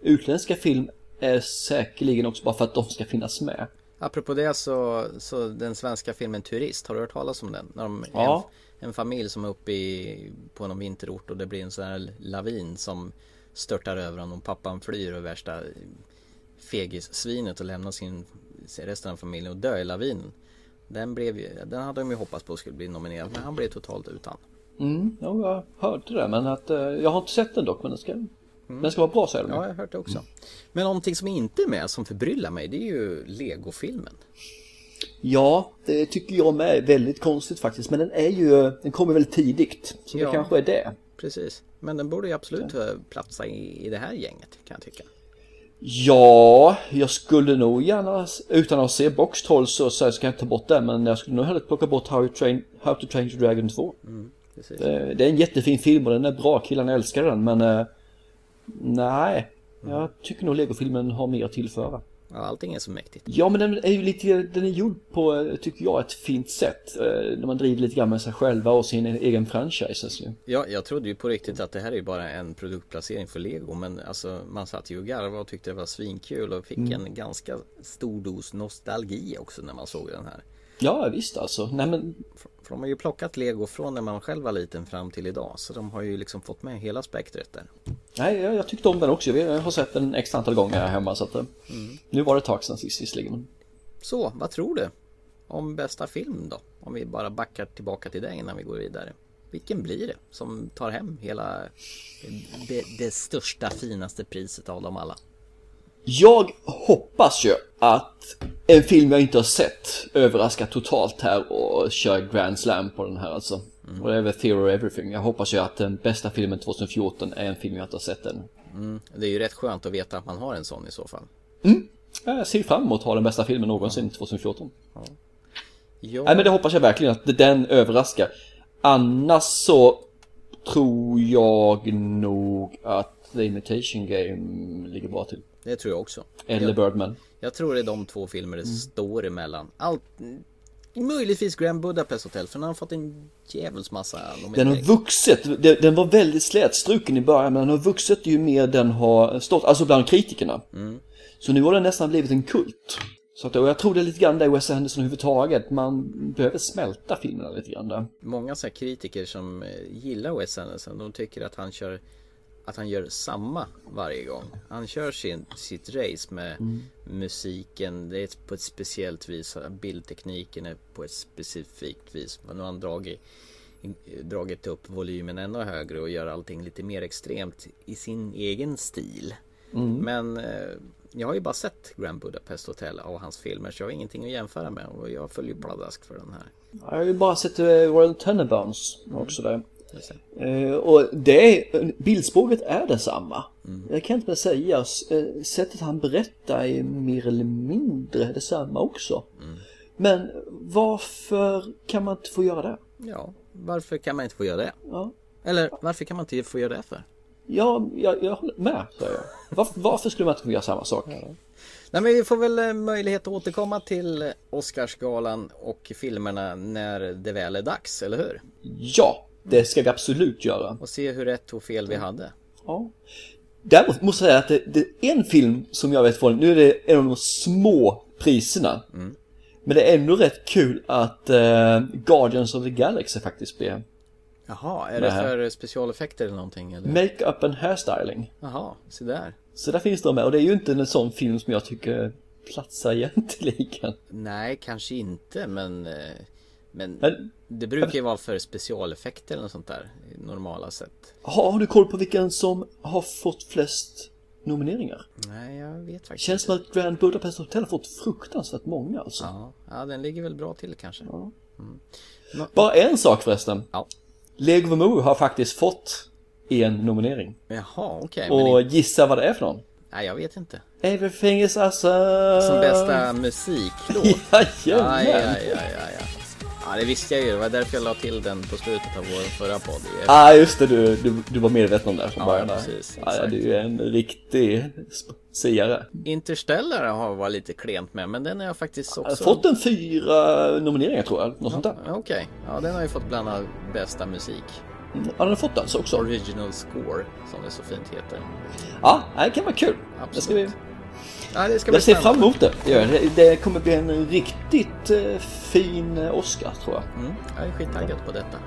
B: utländska film är säkerligen också bara för att de ska finnas med.
A: Apropå det så, så den svenska filmen Turist, har du hört talas om den? När de,
B: Ja.
A: en, en familj som är uppe i, på någon vinterort och det blir en sån här lavin som störtar över honom. Pappan flyr och värsta fegissvinet och lämnar sin, resten av familjen och dör i lavinen. Den, blev, den hade de ju hoppats på skulle bli nominerad men han blev totalt utan.
B: Mm, ja, jag hörde det men att, eh, jag har inte sett den dock men den ska, den ska vara bra säger de.
A: Ja, jag har hört det också. Men någonting som inte är med som förbryllar mig det är ju Lego-filmen.
B: Ja, det tycker jag med är väldigt konstigt faktiskt men den är ju, den kommer väldigt tidigt. Så
A: Ja.
B: det kanske är det.
A: precis. Men den borde ju absolut eh, platsa i, i det här gänget kan jag tycka.
B: Ja, jag skulle nog gärna, utan att se Box Trolls så, så ska jag ta bort den, men jag skulle nog hellre plocka bort How, you train, How to Train Your Dragon 2.
A: Mm.
B: Det, det är en jättefin film och den är bra, killarna älskar den, men nej, jag tycker nog Lego-filmen har mer att tillföra.
A: Ja, allting är så mäktigt.
B: Ja men den är ju lite, den är gjord på, tycker jag, ett fint sätt. eh, När man driver lite grann med sig själva och sin egen franchise. Alltså.
A: Ja, jag trodde ju på riktigt att det här är ju bara en produktplacering för Lego Men alltså man satt ju och garvade och tyckte det var svinkul och fick
B: Mm.
A: en ganska stor dos nostalgi också när man såg den här.
B: Ja visst alltså. Nej men
A: För de har ju plockat Lego från när man själv var liten fram till idag. Så de har ju liksom fått med hela spektret där.
B: Nej, jag, jag tyckte om den också. Jag har sett den x antal gånger här hemma så att eh,
A: Mm.
B: nu var det ett tag sedan sist visserligen.
A: Så, vad tror du? Om bästa film då? Om vi bara backar tillbaka till det innan vi går vidare. Vilken blir det som tar hem hela det, det största finaste priset av dem alla?
B: Jag hoppas ju att en film jag inte har sett överraskar totalt här och kör Grand Slam på den här alltså. Och det är väl Theory of Everything. Jag hoppas ju att den bästa filmen 2014 är en film jag inte har sett än.
A: Mm, det är ju rätt skönt att veta att man har en sån i så fall.
B: Jag ser fram emot att ha den bästa filmen någonsin 2014.
A: Ja,
B: Nej men det hoppas jag verkligen att den överraskar. Annars så tror jag nog att The Imitation Game ligger bra till.
A: Det tror jag också.
B: Eller
A: jag,
B: Birdman.
A: jag tror det är de två filmer det
B: Mm.
A: står emellan. Allt, möjligtvis Grand Budapest Hotel för den har fått en djävulskt massa
B: Den har vuxit. Den- var väldigt slätstruken i början men den har vuxit ju mer den har stått, alltså bland kritikerna.
A: Mm.
B: Så nu har den nästan blivit en kult. Så att, och jag tror det är lite grann det Wes Anderson överhuvudtaget. Man behöver smälta filmerna lite grann där.
A: Många så kritiker som eh, gillar Wes Anderson de tycker att han kör att han gör samma varje gång. Han kör sin, sitt race med
B: Mm.
A: musiken, det är på ett speciellt vis. Bildtekniken är på ett specifikt vis. Men nu har han dragit, dragit upp volymen ännu högre och gör allting lite mer extremt i sin egen stil.
B: Mm.
A: Men eh, jag har ju bara sett Grand Budapest Hotel och hans filmer så jag har ingenting att jämföra med och jag följer pladask för den här.
B: Jag har ju bara sett eh, Royal Tenenbaums också där. Eh, och det bildspråket är detsamma. Jag kan inte mer säga. Eh, Sättet han berättar är mer eller mindre detsamma också. Men varför kan man inte få göra det?
A: Ja, varför kan man inte få göra det?
B: Ja.
A: Eller varför kan man inte få göra det för?
B: Ja, jag, jag håller med, säger jag. Varför, varför skulle man inte få göra samma sak?
A: Nej men vi får väl eh, möjlighet att återkomma till Oscarsgalan och filmerna när det väl är dags, eller hur?
B: Ja, det ska vi absolut göra.
A: Och se hur rätt och fel vi hade.
B: Ja. Däremot måste jag säga att det, det är en film som jag vet från, nu är det en av de små priserna. Men det är ändå rätt kul att eh, Guardians of the Galaxy faktiskt blev
A: Jaha, är det för specialeffekter eller någonting? Eller?
B: Make-up and hairstyling.
A: Jaha, så där.
B: Så där finns de med och det är ju inte en sån film som jag tycker platsar egentligen.
A: Nej, kanske inte men... Men
B: Men-
A: det brukar ju vara för specialeffekter eller något sånt där normala sätt.
B: Har, har du koll på vilken som har fått flest nomineringar?
A: Nej, jag vet faktiskt
B: Känns som att Grand Budapest Hotel har fått fruktansvärt många alltså.
A: Ja, ja den ligger väl bra till kanske. Mm. Nå-
B: Bara en sak förresten.
A: Ja.
B: Lego Movie har faktiskt fått en nominering.
A: Jaha, okej. men
B: Och
A: i-
B: gissa vad det är för någon?
A: Nej, jag vet inte.
B: Everything is awesome!
A: Som bästa musiklåt.
B: Jajamän!
A: Ja, ja, ja, ja, ja. Ja, det visste jag ju. Det var därför jag la till den på slutet av vår förra podd. Är-
B: ah, just det. Du, du, du var medveten om det från
A: Ja,
B: början.
A: precis,
B: Ja, du är en riktig siare.
A: Interstellar har varit lite klent med, men den har jag faktiskt
B: Jag har
A: också...
B: fått en fyra nomineringar tror jag. Något sånt där.
A: Ja, Okej, ja den har ju fått bland annat bästa musik.
B: Ja, den har fått alltså också.
A: Original score, som det så fint heter.
B: Ja, det kan vara kul. Vi...
A: Ja, det ska
B: Jag ser fram emot det. Det kommer bli en riktigt eh, fin eh, Oscar tror jag.
A: Mm, jag är skittaggad på detta.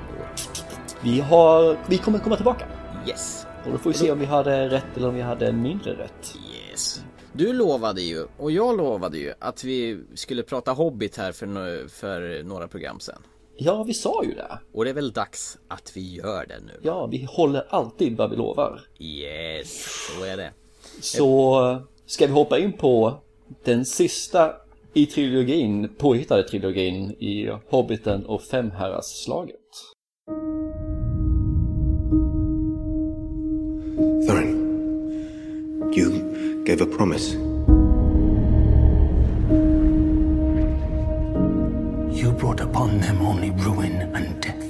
B: Vi, har, vi kommer komma tillbaka.
A: Yes.
B: Och då får vi se om vi hade rätt eller om vi hade mindre rätt.
A: Yes. Du lovade ju, och jag lovade ju, att vi skulle prata Hobbit här för, no- för några program sen.
B: Ja, vi sa ju det.
A: Och det är väl dags att vi gör det nu.
B: Ja, vi håller alltid vad vi lovar.
A: Yes, så är det.
B: Så Ska vi hoppa in på den sista i trilogin, påhittade trilogin i Hobbiten och Femherrarslaget?
X: Thorin, you gave a promise.
O: You brought upon them only ruin and death.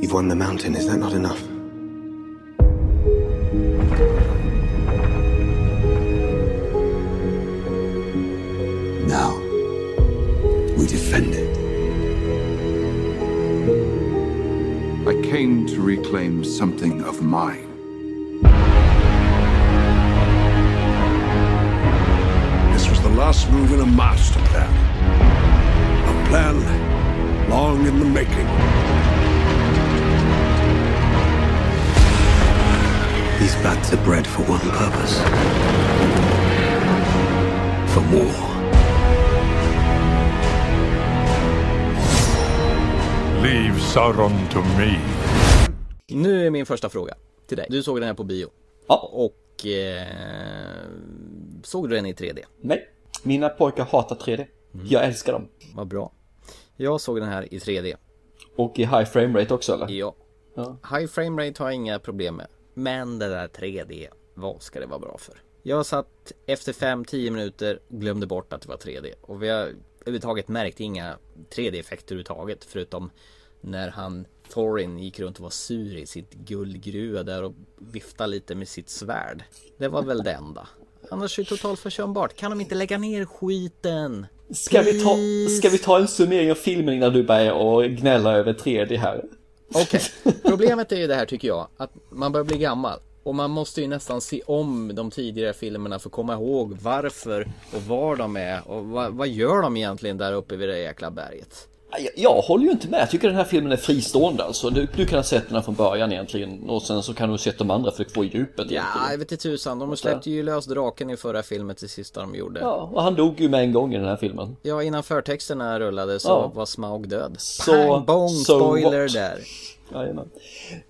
X: You've won the mountain, is that not enough?
H: We defend it. I came to reclaim something of mine.
Y: This was the last move in a master plan. A plan long in the making.
X: These bats are bred for one purpose. For war.
Y: Leave Sauron to me.
A: Nu är min första fråga till dig. Du såg den här på bio.
B: Ja.
A: Och eh, såg du den i 3D?
B: Nej, mina pojkar hatar 3D. Jag älskar dem.
A: Vad bra. Jag såg den här i 3D.
B: Och i high frame rate också eller?
A: Ja.
B: Ja.
A: High frame rate har jag inga problem med. Men det där 3D, vad ska det vara bra för? Jag satt efter 5-10 minuter och glömde bort att det var 3D. Och vi har överhuvudtaget märkt inga 3D-effekter överhuvudtaget. Förutom när han Thorin gick runt och var sur i sitt guldgruva där och viftade lite med sitt svärd. Det var väl det enda. Annars är det totalt försumbart. Kan de inte lägga ner skiten?
B: Ska vi, ta, ska vi ta en summering av filmen innan du börjar och gnälla över 3D här?
A: Okej, problemet är ju det här tycker jag, att man börjar bli gammal. Och man måste ju nästan se om de tidigare filmerna för att komma ihåg varför och var de är och vad, vad gör de egentligen där uppe vid det jäkla berget.
B: Jag, jag håller ju inte med, jag tycker den här filmen är fristående alltså. Du, du kan ha sett den här från början egentligen och sen så kan du ha sett de andra för att få djupet egentligen.
A: Ja, jag vet inte tusan. De släppte ju lös draken i förra filmen till sista de gjorde.
B: Ja, och han dog ju med en gång i den här filmen.
A: Ja, innan förtexterna rullade så
B: Ja.
A: var Smaug död.
B: Så-
A: Pang, bong,
B: so
A: spoiler
B: what?
A: där.
B: Jajamän.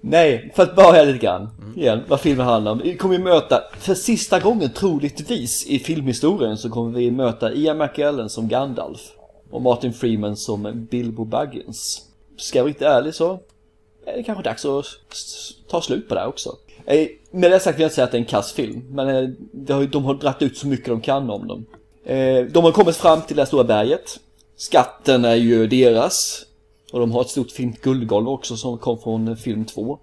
B: Nej, för att börja lite grann igen, vad filmen handlar om. Vi kommer ju möta, för sista gången troligtvis i filmhistorien så kommer vi möta Ian McKellen som Gandalf och Martin Freeman som Bilbo Baggins. Ska jag vara riktigt ärlig så är det kanske dags att ta slut på det här också. Eh, Med det sagt vill jag inte säga att det är en kass film, men eh, de har dratt ut så mycket de kan om dem. Eh, De har kommit fram till det här stora berget. Skatten är ju deras. Och de har ett stort fint guldgolv också som kom från eh, film 2.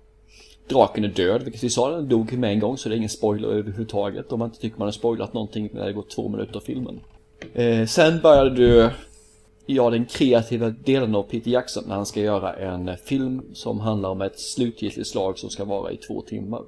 B: Draken är död, vilket vi sa, den dog med en gång så det är ingen spoiler överhuvudtaget. Om man inte tycker man har spoilat någonting när det går två minuter av filmen. Eh, sen började du, ja den kreativa delen av Peter Jackson när han ska göra en film som handlar om ett slutgiltigt slag som ska vara i två timmar.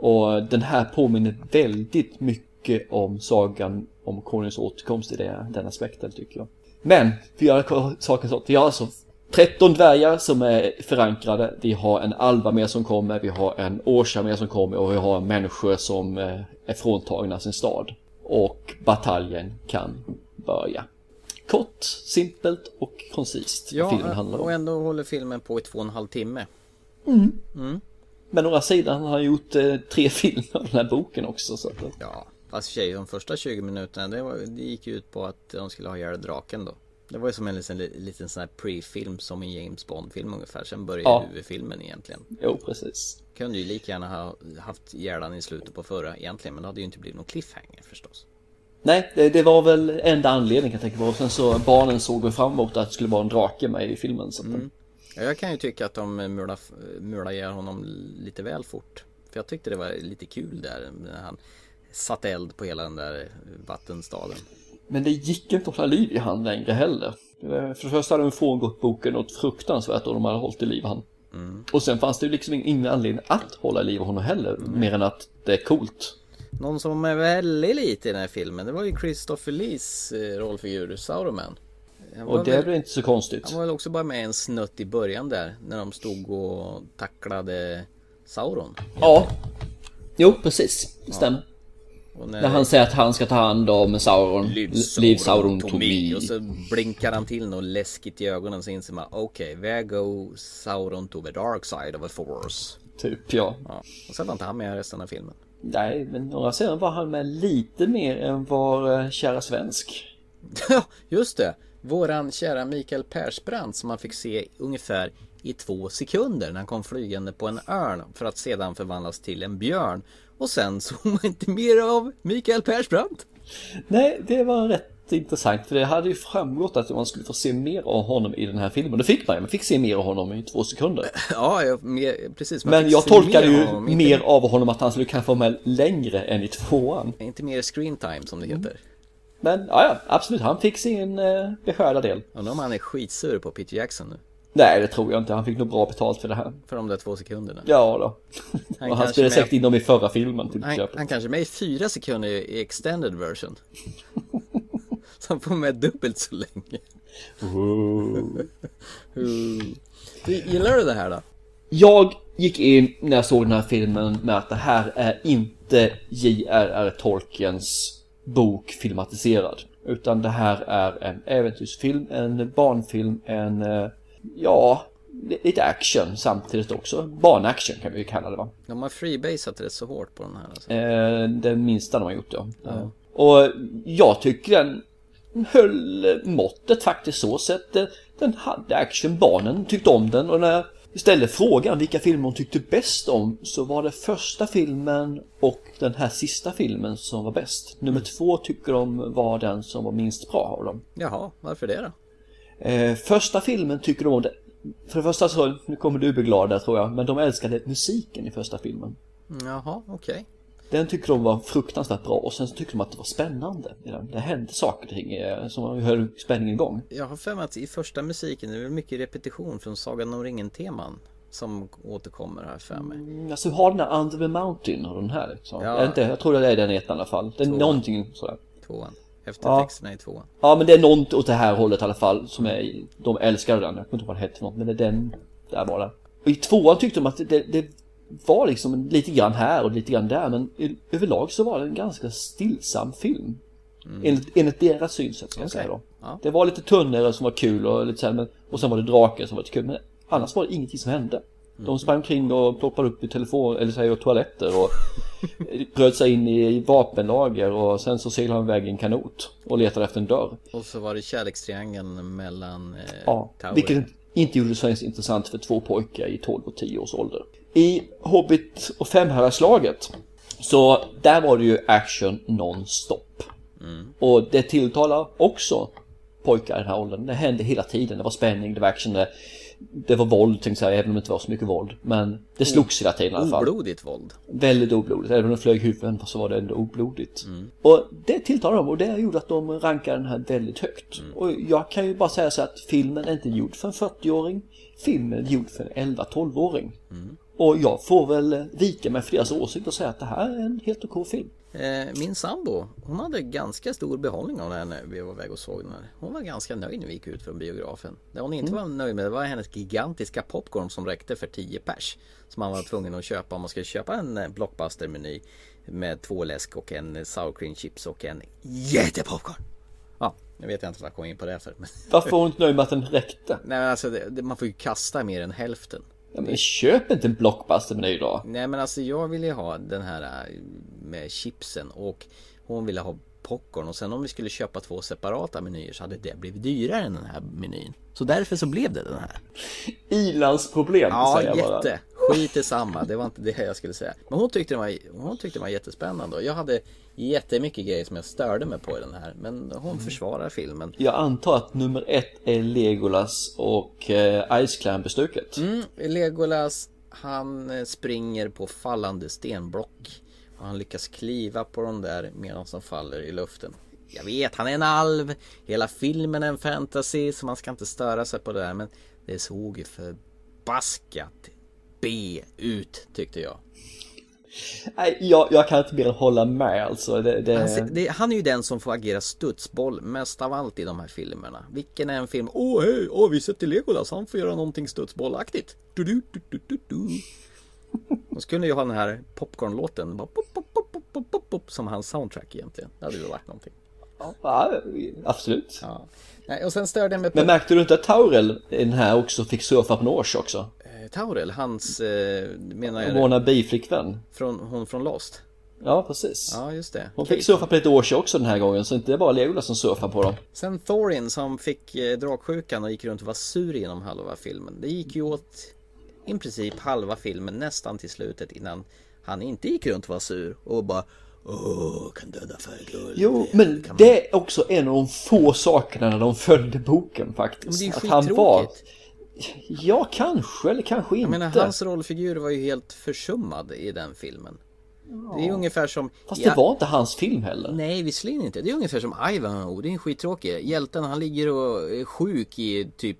B: Och den här påminner väldigt mycket om sagan om konungens återkomst i det, den aspekten tycker jag. Men, vi göra saken så. Vi har alltså 13 dvärgar som är förankrade. Vi har en alva med som kommer. Vi har en orsa med som kommer. Och vi har människor som eh, är fråntagna sin stad. Och bataljen kan börja. Kort, simpelt och koncist.
A: Ja,
B: filmen handlar om.
A: och ändå håller filmen på i två och en halv timme.
B: Mm.
A: Mm.
B: Men å andra sidan har han gjort eh, tre filmer av den här boken också. Så att,
A: Ja, fast tjej, de första 20 minuterna det, var, det gick ju ut på att de skulle ha ihjäl draken då. Det var ju som en liten, liten sån här pre-film som en James Bond-film ungefär. Sen började
B: Ja.
A: huvudfilmen egentligen.
B: Jo, precis.
A: Kunde ju lika gärna ha haft hjärnan i slutet på förra egentligen. Men det hade ju inte blivit någon cliffhanger förstås.
B: Nej, det, det var väl enda anledningen kan jag tänka på. Och sen så barnen såg väl fram emot att det skulle vara en drake med i filmen. Så
A: Mm. Ja, jag kan ju tycka att de mular, mular ihjäl honom lite väl fort. För jag tyckte det var lite kul där när han satte eld på hela den där vattenstaden.
B: Men det gick inte att hålla liv i han längre heller. För det första hade de frångått boken något fruktansvärt och de hade hållit i liv han.
A: Mm.
B: Och sen fanns det ju liksom ingen anledning att hålla liv i honom heller. Mer än att det är coolt.
A: Någon som är väldigt lite i den här filmen, det var ju Christopher Lees eh, rollfigur Sauroman.
B: Och det
A: väl-
B: väl inte så konstigt.
A: Han var väl också bara med en snutt i början där, när de stod och tacklade Sauron.
B: Ja. Jo, precis. Det stämmer.
A: Och
B: När han säger att han ska ta hand om Sauron.
A: Liv
B: Liv Sauron
A: to
B: to
A: me.
B: me.
A: Och så blinkar han till något läskigt i ögonen så inser man okej, where go Sauron to the dark side of the force?
B: Typ, ja.
A: ja. Och sen var inte han med resten av filmen.
B: Nej, men några sidan var han med lite mer än var eh, kära svensk.
A: Ja, just det. Våran kära Mikael Persbrandt som man fick se ungefär i två sekunder när han kom flygande på en örn för att sedan förvandlas till en björn. Och sen såg man inte mer av Mikael Persbrandt.
B: Nej, det var rätt intressant för det hade ju framgått att man skulle få se mer av honom i den här filmen. Det fick man ju, man fick se mer av honom i två sekunder.
A: Ja, jag, mer, precis.
B: Men jag tolkade
A: mer
B: ju
A: av honom, inte-
B: mer av honom att han skulle kanske vara med längre än i tvåan.
A: Inte mer screen time som det heter.
B: Men ja, ja, absolut, han fick sin eh, beskärda del.
A: Undrar om han är skitsur på Peter Jackson nu.
B: Nej, det tror jag inte. Han fick nog bra betalt för det här.
A: För de där två sekunderna.
B: Ja då.
A: Han
B: och han spelade
A: med-
B: säkert in dem i förra filmen till
A: Han,
B: exempel.
A: han kanske med i fyra sekunder i extended version. Så han får med dubbelt så länge. Du, gillar du det här då?
B: Jag gick in när jag såg den här filmen med att det här är inte J.R.R. Tolkiens bok filmatiserad. Utan det här är en äventyrsfilm, en barnfilm, en, eh, ja, li- lite action samtidigt också. Barnaction kan vi ju kalla det va.
A: De har freebasat rätt så hårt på den här alltså.
B: Eh, det minsta de har gjort ja. Eh, Och jag tycker den höll måttet faktiskt så sett. Eh, Den hade action, barnen tyckte om den och när jag ställde frågan vilka filmer hon tyckte bäst om så var det första filmen och den här sista filmen som var bäst. Nummer två tycker de var den som var minst bra av dem.
A: Jaha, varför det då?
B: Eh, första filmen tycker de om det. För det första så, nu kommer du bli glad där tror jag, men de älskade musiken i första filmen.
A: Jaha, okej.
B: Den tycker de var fruktansvärt bra och sen så tyckte de att det var spännande. Det hände saker och ting eh, som höll spänningen igång.
A: Jag har för mig att i första musiken det är mycket repetition från Sagan om ringen-teman. Som återkommer här för mig.
B: Mm, Alltså har den här Under the Mountain och den här liksom.
A: Ja.
B: Det inte, jag tror det är den ettan i alla fall. Det är någonting sådär.
A: Tvåan. Eftertexterna i tvåan.
B: Ja men det är något åt det här hållet i alla fall som är, de älskade den. Jag kommer inte ihåg vad den hette något men det är den, där var det. Och i tvåan tyckte de att det, det, var liksom lite grann här och lite grann där men överlag så var det en ganska stillsam film. Enligt, enligt deras synsätt ska jag
A: Okej.
B: säga då.
A: Ja.
B: Det var lite tunnor som var kul och lite så här, men, och sen var det drakar som var lite kul men annars var det ingenting som hände. De sprang omkring och ploppade upp i telefon eller säger toaletter och bröt sig in i vapenlager och sen så seglade han iväg i en kanot och letade efter en dörr.
A: Och så var det kärlekstriangeln mellan eh,
B: Ja,
A: Tower.
B: vilket inte gjorde det så intressant för två pojkar i 12 och 10 års ålder. I Hobbit och Femherrarslaget så där var det ju action non-stop.
A: Mm.
B: Och det tilltalar också pojkar i den här åldern. Det hände hela tiden. Det var spänning, det var action, det, det var våld tänkte jag säga, även om det inte var så mycket våld. Men det slogs hela tiden i alla fall.
A: Oblodigt våld.
B: Väldigt oblodigt. Även om det flög huvuden så var det ändå oblodigt. Och det tilltalar dem och det gjorde att de rankar den här väldigt högt. Och jag kan ju bara säga så att filmen är inte gjord för en 40-åring. Filmen är gjord för en 11-12-åring. Och jag får väl vika mig för deras åsikt och säga att det här är en helt okej film.
A: Eh, min sambo, hon hade ganska stor behållning av den när vi var iväg och såg den här. Hon var ganska nöjd när vi gick ut från biografen. Det hon inte
B: Mm.
A: var nöjd med det var hennes gigantiska popcorn som räckte för 10 pers. Som man var tvungen att köpa om man skulle köpa en eh, blockbuster-meny. Med två läsk och en eh, sour cream chips och en jättepopcorn. Ja, jag vet inte vad jag kom in på det för. Men...
B: Varför var hon inte nöjd med att den räckte?
A: Nej men alltså det, man får ju kasta mer än hälften.
B: Ja, men köp inte en blockbuster-meny då.
A: Nej men alltså jag ville ha den här äh, med chipsen och hon ville ha popcorn och sen om vi skulle köpa två separata menyer så hade det blivit dyrare än den här menyn. Så därför så blev det den här.
B: Ilandsproblem
A: Ja,
B: säger jag bara.
A: Skit i samma. Det var inte det jag skulle säga. Men hon tyckte den var, hon tyckte den var jättespännande och jag hade jättemycket grejer som jag störde mig på i den här. Men hon försvarar filmen.
B: Jag antar att nummer ett är Legolas och eh, Ice Climb-bestuket.
A: Mm, Legolas han eh, springer på fallande stenblock. Och han lyckas kliva på dem där medan de faller i luften. Jag vet, han är en alv. Hela filmen är en fantasy så man ska inte störa sig på det där. Men det såg ju förbaskat B ut tyckte jag.
B: Nej, jag, jag kan inte mer än hålla med alltså. Det, det...
A: Han, det, han är ju den som får agera studsboll mest av allt i de här filmerna. Vilken är en film? Åh hej, åh vi sätter Legolas, han får göra någonting studsbollaktigt. Du, du, du, du, du, du. De skulle ju ha den här popcornlåten, bara pop, pop, pop, pop, pop, som hans soundtrack egentligen. Det hade ju varit någonting.
B: Ja, absolut.
A: Ja. Och sen störde jag mig på
B: Men märkte du inte att Taurel den här också fick surfa på Norse också?
A: Eh, Taurel, hans, eh, menar jag
B: Wanna be-flickvän.
A: från, hon från Lost.
B: Ja, precis.
A: Ja, just det.
B: Hon fick surfa på lite Årsha också den här gången, så inte bara Legolas som surfar på dem.
A: Sen Thorin som fick eh, dragsjukan och gick runt och var sur genom halva filmen. Det gick ju åt i princip halva filmen nästan till slutet innan han inte gick runt och var sur och bara Åh, kan döda för guld.
B: Jo, men det är också en av de få sakerna när de följde boken faktiskt.
A: Men det är
B: att han var... Ja, kanske eller kanske
A: Jag
B: inte.
A: menar hans rollfigur var ju helt försummad i den filmen. Det är ungefär som...
B: Fast det var inte hans film heller.
A: Nej, visserligen inte. Det är ungefär som Ivanhoe. Det är en skittråkig. Hjälten han ligger och är sjuk i typ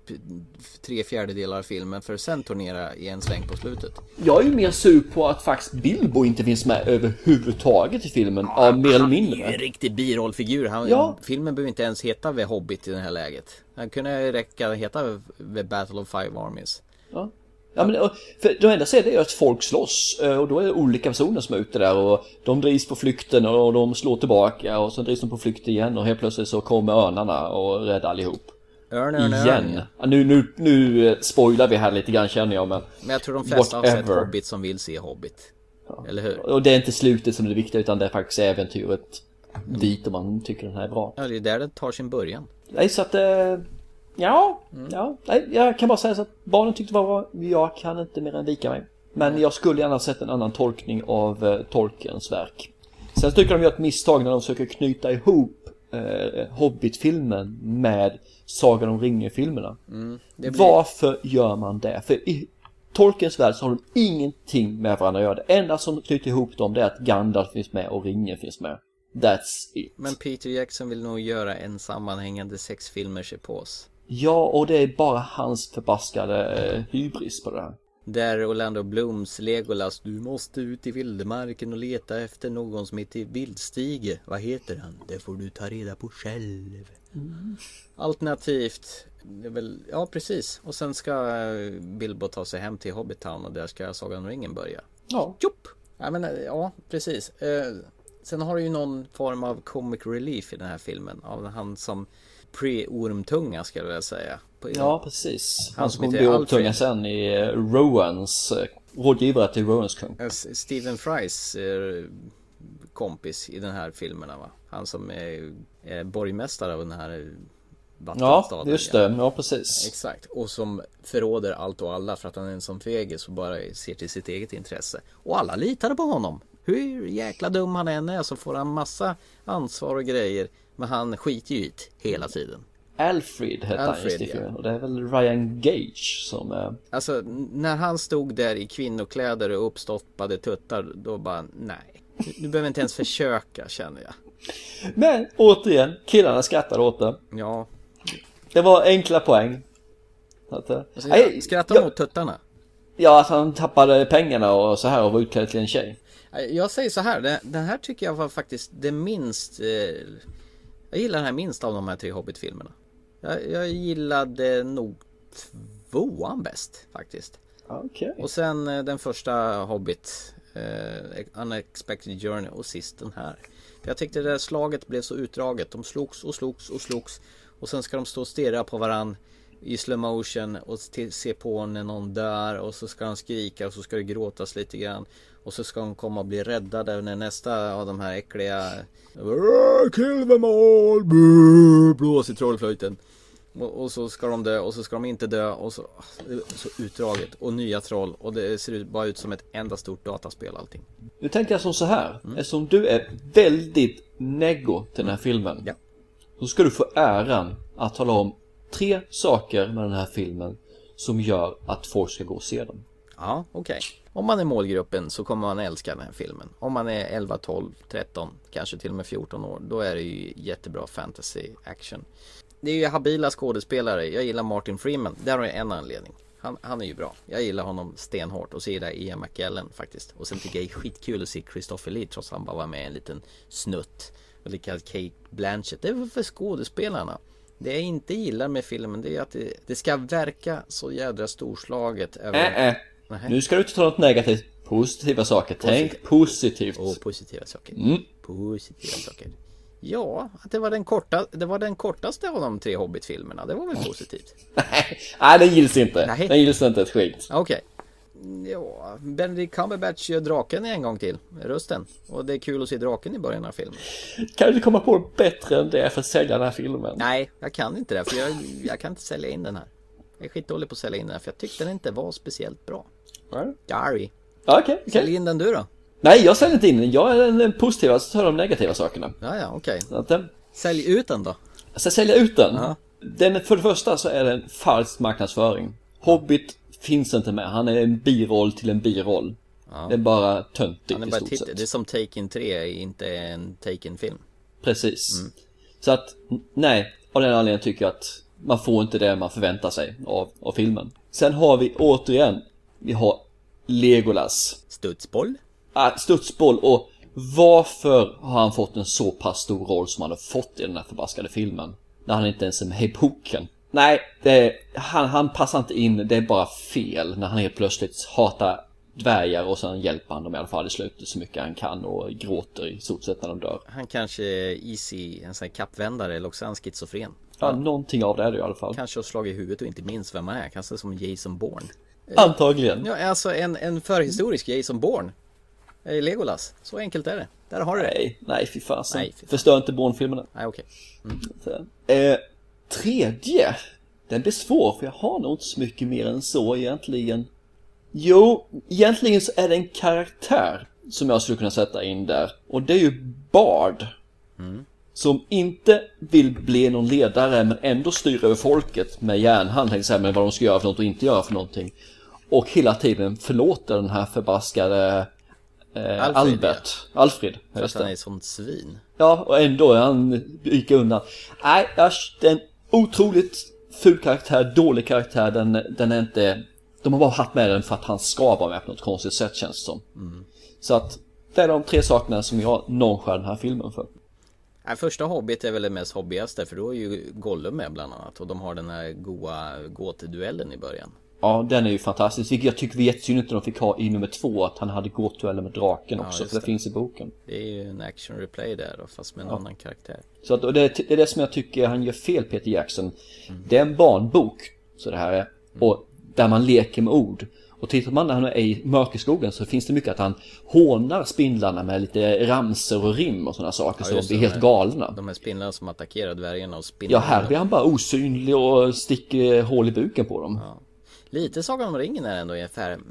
A: tre fjärdedelar av filmen för att sen turnera i en sväng på slutet.
B: Jag är ju mer sur på att faktiskt Bilbo inte finns med överhuvudtaget i filmen, av mer eller
A: Han är
B: mindre.
A: en riktig birollfigur. Han,
B: Ja.
A: Filmen behöver inte ens heta The Hobbit i det här läget. Han kunde räcka heta The Battle of Five Armies.
B: Ja. Ja, men, för det enda ser det är att folk slåss eh, och då är det olika personer som är ute där och de drivs på flykten och de slår tillbaka och sen drivs de på flykt igen och helt plötsligt så kommer örnarna och räddar allihop.
A: Örn, örn, örn.
B: Igen. Ja, nu, nu, nu eh, spoilar vi här lite grann känner jag men
A: Men jag tror de flesta har sett
B: whatever.
A: Hobbit som vill se Hobbit. Eller hur?
B: Och det är inte slutet som är det viktiga utan det är faktiskt äventyret dit om man tycker den här är bra.
A: Ja, det är där det tar sin början.
B: Nej så att eh, Ja,
A: Mm.
B: ja, nej, jag kan bara säga så att barnen tyckte det var bra. Jag kan inte mer än vika mig. Men jag skulle gärna sett en annan tolkning av eh, Tolkiens verk. Sen tycker de gör ett misstag när de försöker knyta ihop eh, Hobbit-filmen med Sagan om ringen-filmerna.
A: Mm, blir-
B: Varför gör man det? För i Tolkiens värld så har de ingenting med varandra att göra. Det enda som knyter ihop dem det är att Gandalf finns med och ringen finns med. That's it.
A: Men Peter Jackson vill nog göra en sammanhängande sexfilmers epos.
B: Ja, och det är bara hans förbaskade eh, hybris på det här.
A: Där Orlando Blooms Legolas, du måste ut i vildmarken och leta efter någon som heter Vildstige. Vad heter han? Det får du ta reda på själv. Alternativt, det är väl, ja precis. Och sen ska eh, Bilbo ta sig hem till Hobbitown och där ska Sagan om ringen börja.
B: Ja.
A: Jopp! Ja men eh, ja, precis. Sen har du ju någon form av comic relief i den här filmen. Av han som pre-ormtunga ska jag vilja säga.
B: Ja, precis. Han,
A: Han
B: som
A: heter Alfred.
B: sen i eh, Rowans, eh, rådgivare till Rowans kung.
A: Eh, Stephen Frys kompis i den här filmerna va? Han som är, är borgmästare av den här eh,
B: Ja,
A: vattenstaden.
B: just det. Ja, precis.
A: Exakt, och som förråder allt och alla för att han är en sån fegis och bara ser till sitt eget intresse. Och alla litade på honom. Hur jäkla dum han än är så får han massa ansvar och grejer. Men han skiter ju i det hela tiden.
B: Alfred hette han just i filmen. Och det är väl Ryan Gage som... Eh,
A: Alltså när han stod där i kvinnokläder och uppstoppade tuttar då bara nej. Du- behöver inte ens försöka känner jag.
B: Men återigen, killarna skrattade åt det.
A: Ja.
B: Det var enkla poäng. Att, eh,
A: Alltså,
B: nej,
A: Skrattar
B: jag-
A: mot tuttarna.
B: Ja, att han tappade pengarna och så här och var utklädd till en tjej.
A: Jag säger så här, det- den här tycker jag var faktiskt det minst eh, Jag gillar den här minst av de här tre Hobbit-filmerna. Jag, jag gillade nog tvåan bäst faktiskt.
B: Okej.
A: Och sen eh, den första Hobbit eh, Unexpected Journey och sist den här. För Jag tyckte det där slaget blev så utdraget. De slogs och slogs och slogs. Och sen ska de stå och stirra på varann i slow motion och se på när någon dör. Och så ska han skrika och så ska det gråtas lite grann och så ska de komma och bli räddade när nästa av de här äckliga Kill them all! Blås i trollflöjten och, och så ska de dö och så ska de inte dö och så, så utdraget och nya troll och det ser ut, bara ut som ett enda stort dataspel allting.
B: Nu tänkte jag som så här.
A: Mm.
B: Eftersom du är väldigt neggo till den här filmen.
A: Ja.
B: Så ska du få äran att tala om tre saker med den här filmen som gör att folk ska gå och se den.
A: Ja, okej. Om man är målgruppen så kommer man älska den här filmen. Om man är 11, 12, 13, kanske till och med 14 år, då är det ju jättebra fantasy action. Det är ju habila skådespelare. Jag gillar Martin Freeman. Där har jag en anledning. Han, han är ju bra. Jag gillar honom stenhårt och så gillar jag Ian McKellen faktiskt. Och sen tycker jag det är skitkul att se Christopher Lee trots att han bara var med i en liten snutt. Och likadant Kate Blanchett. Det är väl för skådespelarna. Det jag inte gillar med filmen det är att det, det ska verka så jädra storslaget. Över...
B: Äh, äh.
A: Nähä.
B: Nu ska du inte ta något negativt. Positiva saker. Tänk positivt.
A: Åh, positiva saker.
B: Mm.
A: Positiva saker. Ja, att det var den korta, det var den kortaste av de tre Hobbit-filmerna. Det var väl positivt?
B: Nej, den gills inte.
A: Nej.
B: Den gills inte ett skit.
A: Okej. Ja, Benedict Cumberbatch gör draken en gång till, rösten. Och det är kul att se draken i början av filmen.
B: Kan du komma på bättre än det för att sälja den här filmen?
A: Nej, jag kan inte det, för jag, jag kan inte sälja in den här. Jag är skitdålig på att sälja in den här, för jag tyckte den inte var speciellt bra. Gary.
B: Ja, Okej, okej.
A: Sälj in den du då?
B: Nej, jag säljer inte in den. Jag är den positiva, så tar de negativa sakerna.
A: Ja, ja, okej.
B: Den,
A: Sälj ut den då.
B: jag ska sälja ut den.
A: Ja.
B: den. För det första så är det en falsk marknadsföring. Hobbit finns inte med. Han är en biroll till en biroll. Det är bara töntigt
A: är
B: i
A: bara
B: stort
A: titta.
B: sett.
A: Det är som Taken 3, inte en Taken-film.
B: Precis.
A: Mm.
B: Så att, nej, av den anledningen tycker jag att man får inte det man förväntar sig av, av filmen. Sen har vi återigen, vi har Legolas.
A: Studsboll.
B: Ah, studsboll och varför har han fått en så pass stor roll som han har fått i den här förbaskade filmen? När han inte ens är med i boken. Nej, det är, han, han passar inte in, det är bara fel när han helt plötsligt hatar dvärgar och sen hjälper han dem i alla fall i slutet så mycket han kan och gråter i stort sett när de dör.
A: Han kanske är easy, en sån här kappvändare eller också är han schizofren.
B: Ja, någonting av det är det i alla fall.
A: Kanske har slagit i huvudet och inte minns vem han är. Kanske som Jason Bourne.
B: Antagligen.
A: Ja, alltså en, en förhistorisk Jason Bourne. I Legolas. Så enkelt är det. Där har du det.
B: Nej, nej fy fasen.
A: Nej, fy fan.
B: Förstör inte Bourne-filmerna.
A: Nej, okej.
B: Eh, tredje. Den blir svår för jag har nog inte så mycket mer än så egentligen. Jo, egentligen så är det en karaktär som jag skulle kunna sätta in där. Och det är ju Bard. Som inte vill bli någon ledare men ändå styr över folket med järnhand, till exempel vad de ska göra för något och inte göra för någonting. Och hela tiden förlåter den här förbaskade eh,
A: Alfred,
B: Albert. Alfred,
A: För han är ett sånt svin.
B: Ja, och ändå är han gick undan. Nej, äsch, det är en otroligt ful karaktär, dålig karaktär. Den, den är inte... De har bara haft med den för att han ska vara med på något konstigt sätt känns det som. Så att det är de tre sakerna som jag nonchar den här filmen för.
A: Nej, första Hobbit är väl det mest hobbigaste för då är ju Gollum med bland annat. Och de har den här goa gåteduellen i början.
B: Ja, den är ju fantastisk. Vilket jag tycker var jättesynd att de fick ha i nummer två, att han hade gåtueller med draken
A: Ja,
B: också,
A: just
B: för det,
A: det.
B: finns i boken.
A: Det är ju en action replay där då, fast med en annan karaktär.
B: Så att, och det, det är det som jag tycker han gör fel Peter Jackson. Det är en barnbok, så det här är. Och där man leker med ord. Och tittar man när han är i mörkerskogen så finns det mycket att han hånar spindlarna med lite ramser och rim och sådana saker. så de blir helt galna.
A: De här spindlarna som attackerar dvärgarna och
B: Ja,
A: spindlarna.
B: här blir han bara osynlig och sticker hål i buken på dem.
A: Lite Sagan om ringen är ändå i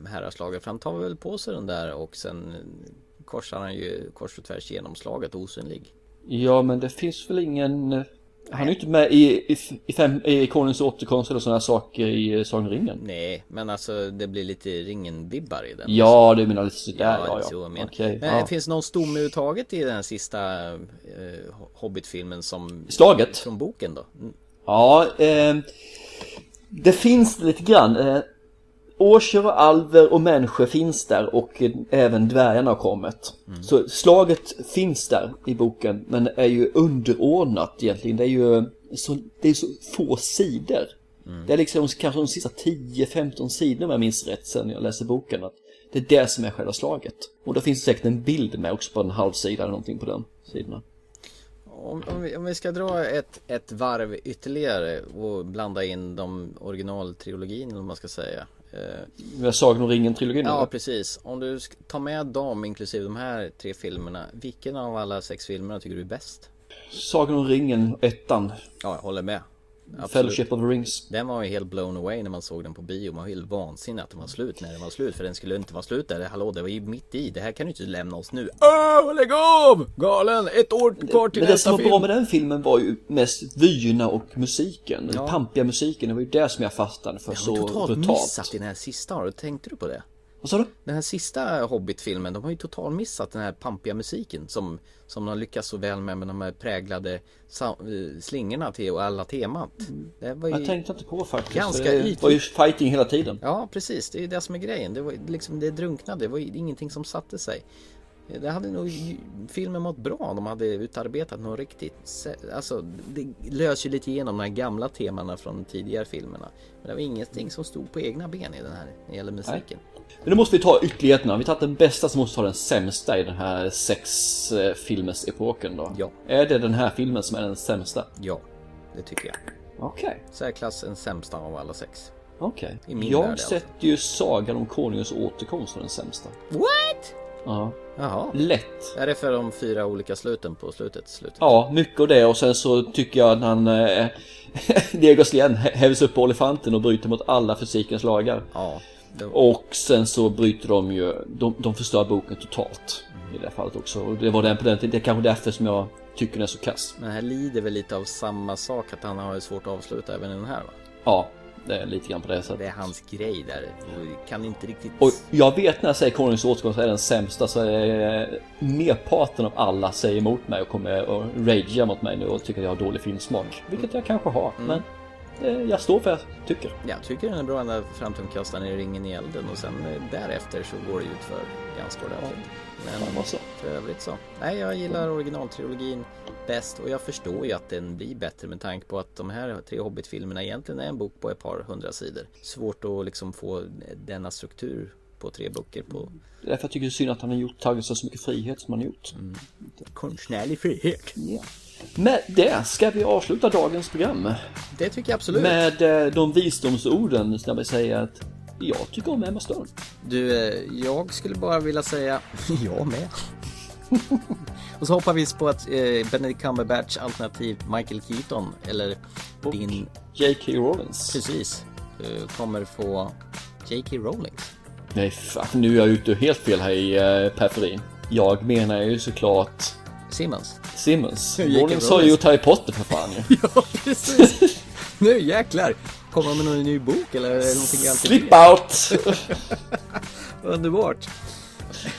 A: häraslaget för han tar väl på sig den där och sen korsar han ju kors och tvärs genomslaget osynlig.
B: Ja, men det finns väl ingen... Han är ju inte med i, i, i, fem, i Konungens återkomst eller sådana saker i Sagan om ringen.
A: Nej, men alltså det blir lite ringen-vibbar i den.
B: Ja, du menar lite sådär,
A: Ja,
B: ja, ja.
A: menar.
B: Okej,
A: Men
B: ja.
A: finns det någon stomme överhuvudtaget i den här sista eh, Hobbit-filmen som...
B: Slaget?
A: Från boken då?
B: Ja, eh, det finns lite grann. Eh, och alver och människor finns där och eh, även dvärgarna har kommit. Så slaget finns där i boken men är ju underordnat egentligen. Det är ju så, det är så få sidor. Det är liksom kanske de sista 10-15 sidorna om jag minns rätt sen jag läste boken. Att det är det som är själva slaget. Och då finns det säkert en bild med också på en halv sida eller någonting på den sidorna.
A: Om, om, vi, om vi ska dra ett, ett varv ytterligare och blanda in de originaltrilogin eller man ska säga. Eh,
B: har Sagan om ringen-trilogin
A: Ja,
B: eller?
A: precis. Om du tar med dem, inklusive de här tre filmerna. Vilken av alla sex filmerna tycker du är bäst?
B: Sagan om ringen, ettan.
A: Ja, jag håller med. Absolut.
B: Fellowship of Rings.
A: Den var ju helt blown away när man såg den på bio. Man var helt vansinnig att den var slut när den var slut. För den skulle inte vara slut där. Hallå, det var ju mitt i. Det här kan du inte lämna oss nu. Åh, lägg av! Galen! Ett år kvar till
B: Men det
A: nästa
B: som var
A: film.
B: bra med den filmen var ju mest vyerna och musiken.
A: Ja.
B: Den pampiga musiken, det var ju det som jag fastnade för
A: Det har
B: så
A: de totalt
B: brutalt.
A: missat i den här sista. Har du tänkte du på det?
B: Vad sa du?
A: Den här sista Hobbit-filmen, de har ju totalt missat den här pampiga musiken som, som de har lyckats så väl med med de här präglade eh, slingorna till alla temat. Var ju
B: Jag tänkte inte på faktiskt.
A: ganska
B: det
A: ytligt.
B: var ju fighting hela tiden.
A: Ja, precis. Det är ju det som är grejen. Det var liksom, det drunknade. Det var ju ingenting som satte sig. Det hade nog filmen mått bra om de hade utarbetat något riktigt. Alltså, det löser ju lite igenom de här gamla temana från de tidigare filmerna. Men det var ingenting som stod på egna ben i den här, när det gäller musiken.
B: Men nu måste vi ta ytterligheterna. Vi tagit den bästa så måste vi ta den sämsta i den här sexfilmens-epoken då.
A: Ja.
B: Är det den här filmen som är den sämsta?
A: Ja, det tycker jag.
B: Okej.
A: Särklass den sämsta av alla sex.
B: Okej.
A: Värld,
B: Jag
A: alltså.
B: sätter ju Sagan om Konungens återkomst som den sämsta.
A: What?
B: Ja.
A: Jaha.
B: Lätt.
A: Är det för de fyra olika sluten på slutet? slutet?
B: Ja, mycket av det och sen så tycker jag att han eh, Diego Slien hävs upp på elefanten och bryter mot alla fysikens lagar.
A: Ja.
B: Och sen så bryter de ju, de, de förstör boken totalt. I det här fallet också. Och det var den på den tiden, det är kanske därför som jag tycker den är så kass.
A: Men här lider väl lite av samma sak, att han har svårt att avsluta även i den här va?
B: Ja, det är lite grann på det sättet.
A: Det är hans grej där. Och Kan inte riktigt...
B: Och jag vet när jag säger Konungens återkomst är den sämsta så är merparten av alla säger emot mig och kommer och ragear mot mig nu och tycker att jag har dålig filmsmak. Vilket jag kanske har, men det, jag står för vad jag tycker.
A: Jag tycker den är bra ända fram till de kastar ner ringen i elden och sen eh, därefter så går det ut för ganska ordentligt. Men för övrigt så. Nej, jag gillar originaltrilogin bäst och jag förstår ju att den blir bättre med tanke på att de här tre Hobbit-filmerna egentligen är en bok på ett par hundra sidor. Svårt att liksom få denna struktur på tre böcker på
B: Det är därför jag tycker det är synd att han har gjort, tagit sig så mycket frihet som han har gjort.
A: konstnärlig frihet.
B: Ja. Med det ska vi avsluta dagens program.
A: Det tycker jag absolut.
B: Med eh, de visdomsorden jag vill säga att jag tycker om Emma Stone.
A: Du, eh, jag skulle bara vilja säga jag med. och så hoppar vi på att eh, Benedict Cumberbatch alternativ Michael Keaton eller din
B: J.K. Rowlings.
A: Precis. eh, kommer få J.K. Rowlings.
B: Nej fan, nu är jag ute helt fel här i uh, periferin. Jag menar ju såklart
A: Simmons.
B: Simmons.
A: J.K.
B: Rowlings har ju gjort Harry Potter för fan ju.
A: ja, precis. nu jäklar. Kommer de med någon ny bok eller någonting
B: Slip out!
A: Underbart.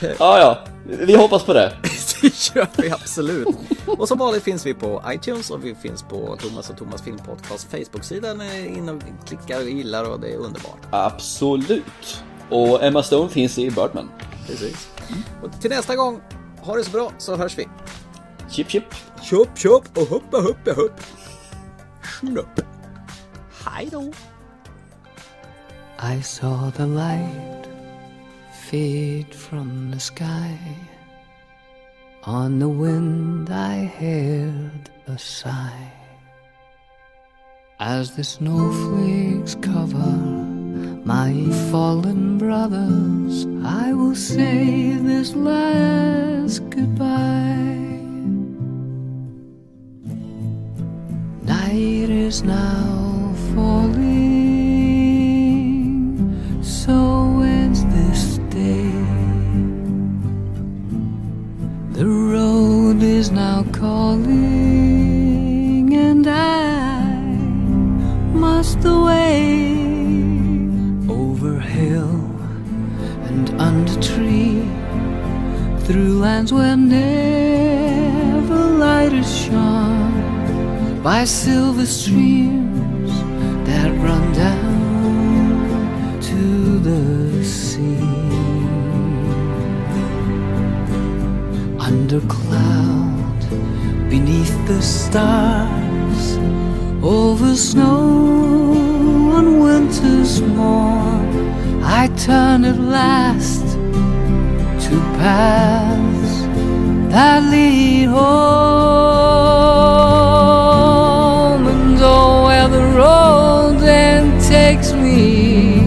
B: ja, ja. Vi hoppas på det.
A: det gör vi absolut. Och som vanligt finns vi på iTunes och vi finns på Thomas och Thomas Filmpodcast Facebook-sida. In och klickar och gillar och det är underbart.
B: Absolut. Och Emma Stone finns i Birdman.
A: Precis. Och till nästa gång, ha det så bra så hörs vi.
B: Chip chip.
A: Chop chop och hoppa hoppa hopp. Snupp. Hej då.
Z: I saw the light fade from the sky. On the wind I heard a sigh. As the snowflakes cover my fallen brothers, I will say this last goodbye. Night is now falling, so ends this day. The road is now calling, lands where never light is shone by silver streams that run down to the sea. Under cloud, beneath the stars, over snow on winter's morn, I turn at last to paths that lead home. And oh, where the road then takes me,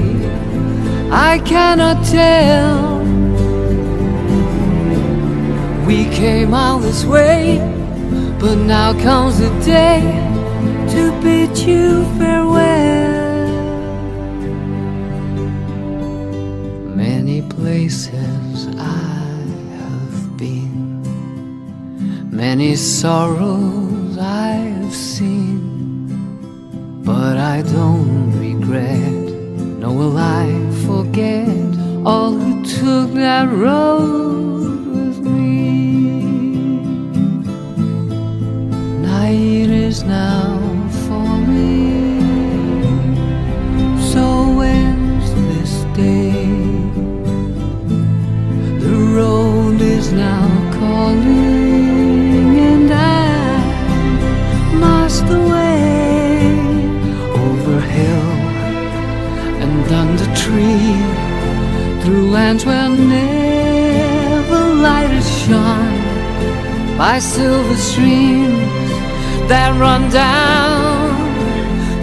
Z: I cannot tell. We came all this way, but now comes the day to bid you farewell. Many places many sorrows I have seen, but I don't regret, nor will I forget all who took that road by silver streams that run down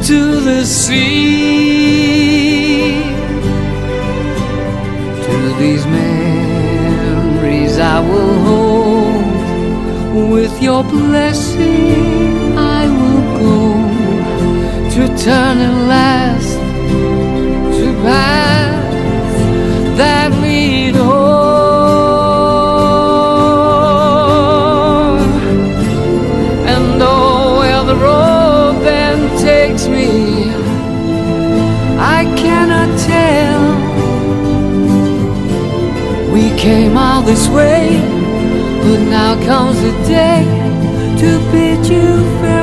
Z: to the sea. To these memories I will hold. With your blessing, I will go to turn at last to paths that lead came all this way, but now comes the day to bid you farewell.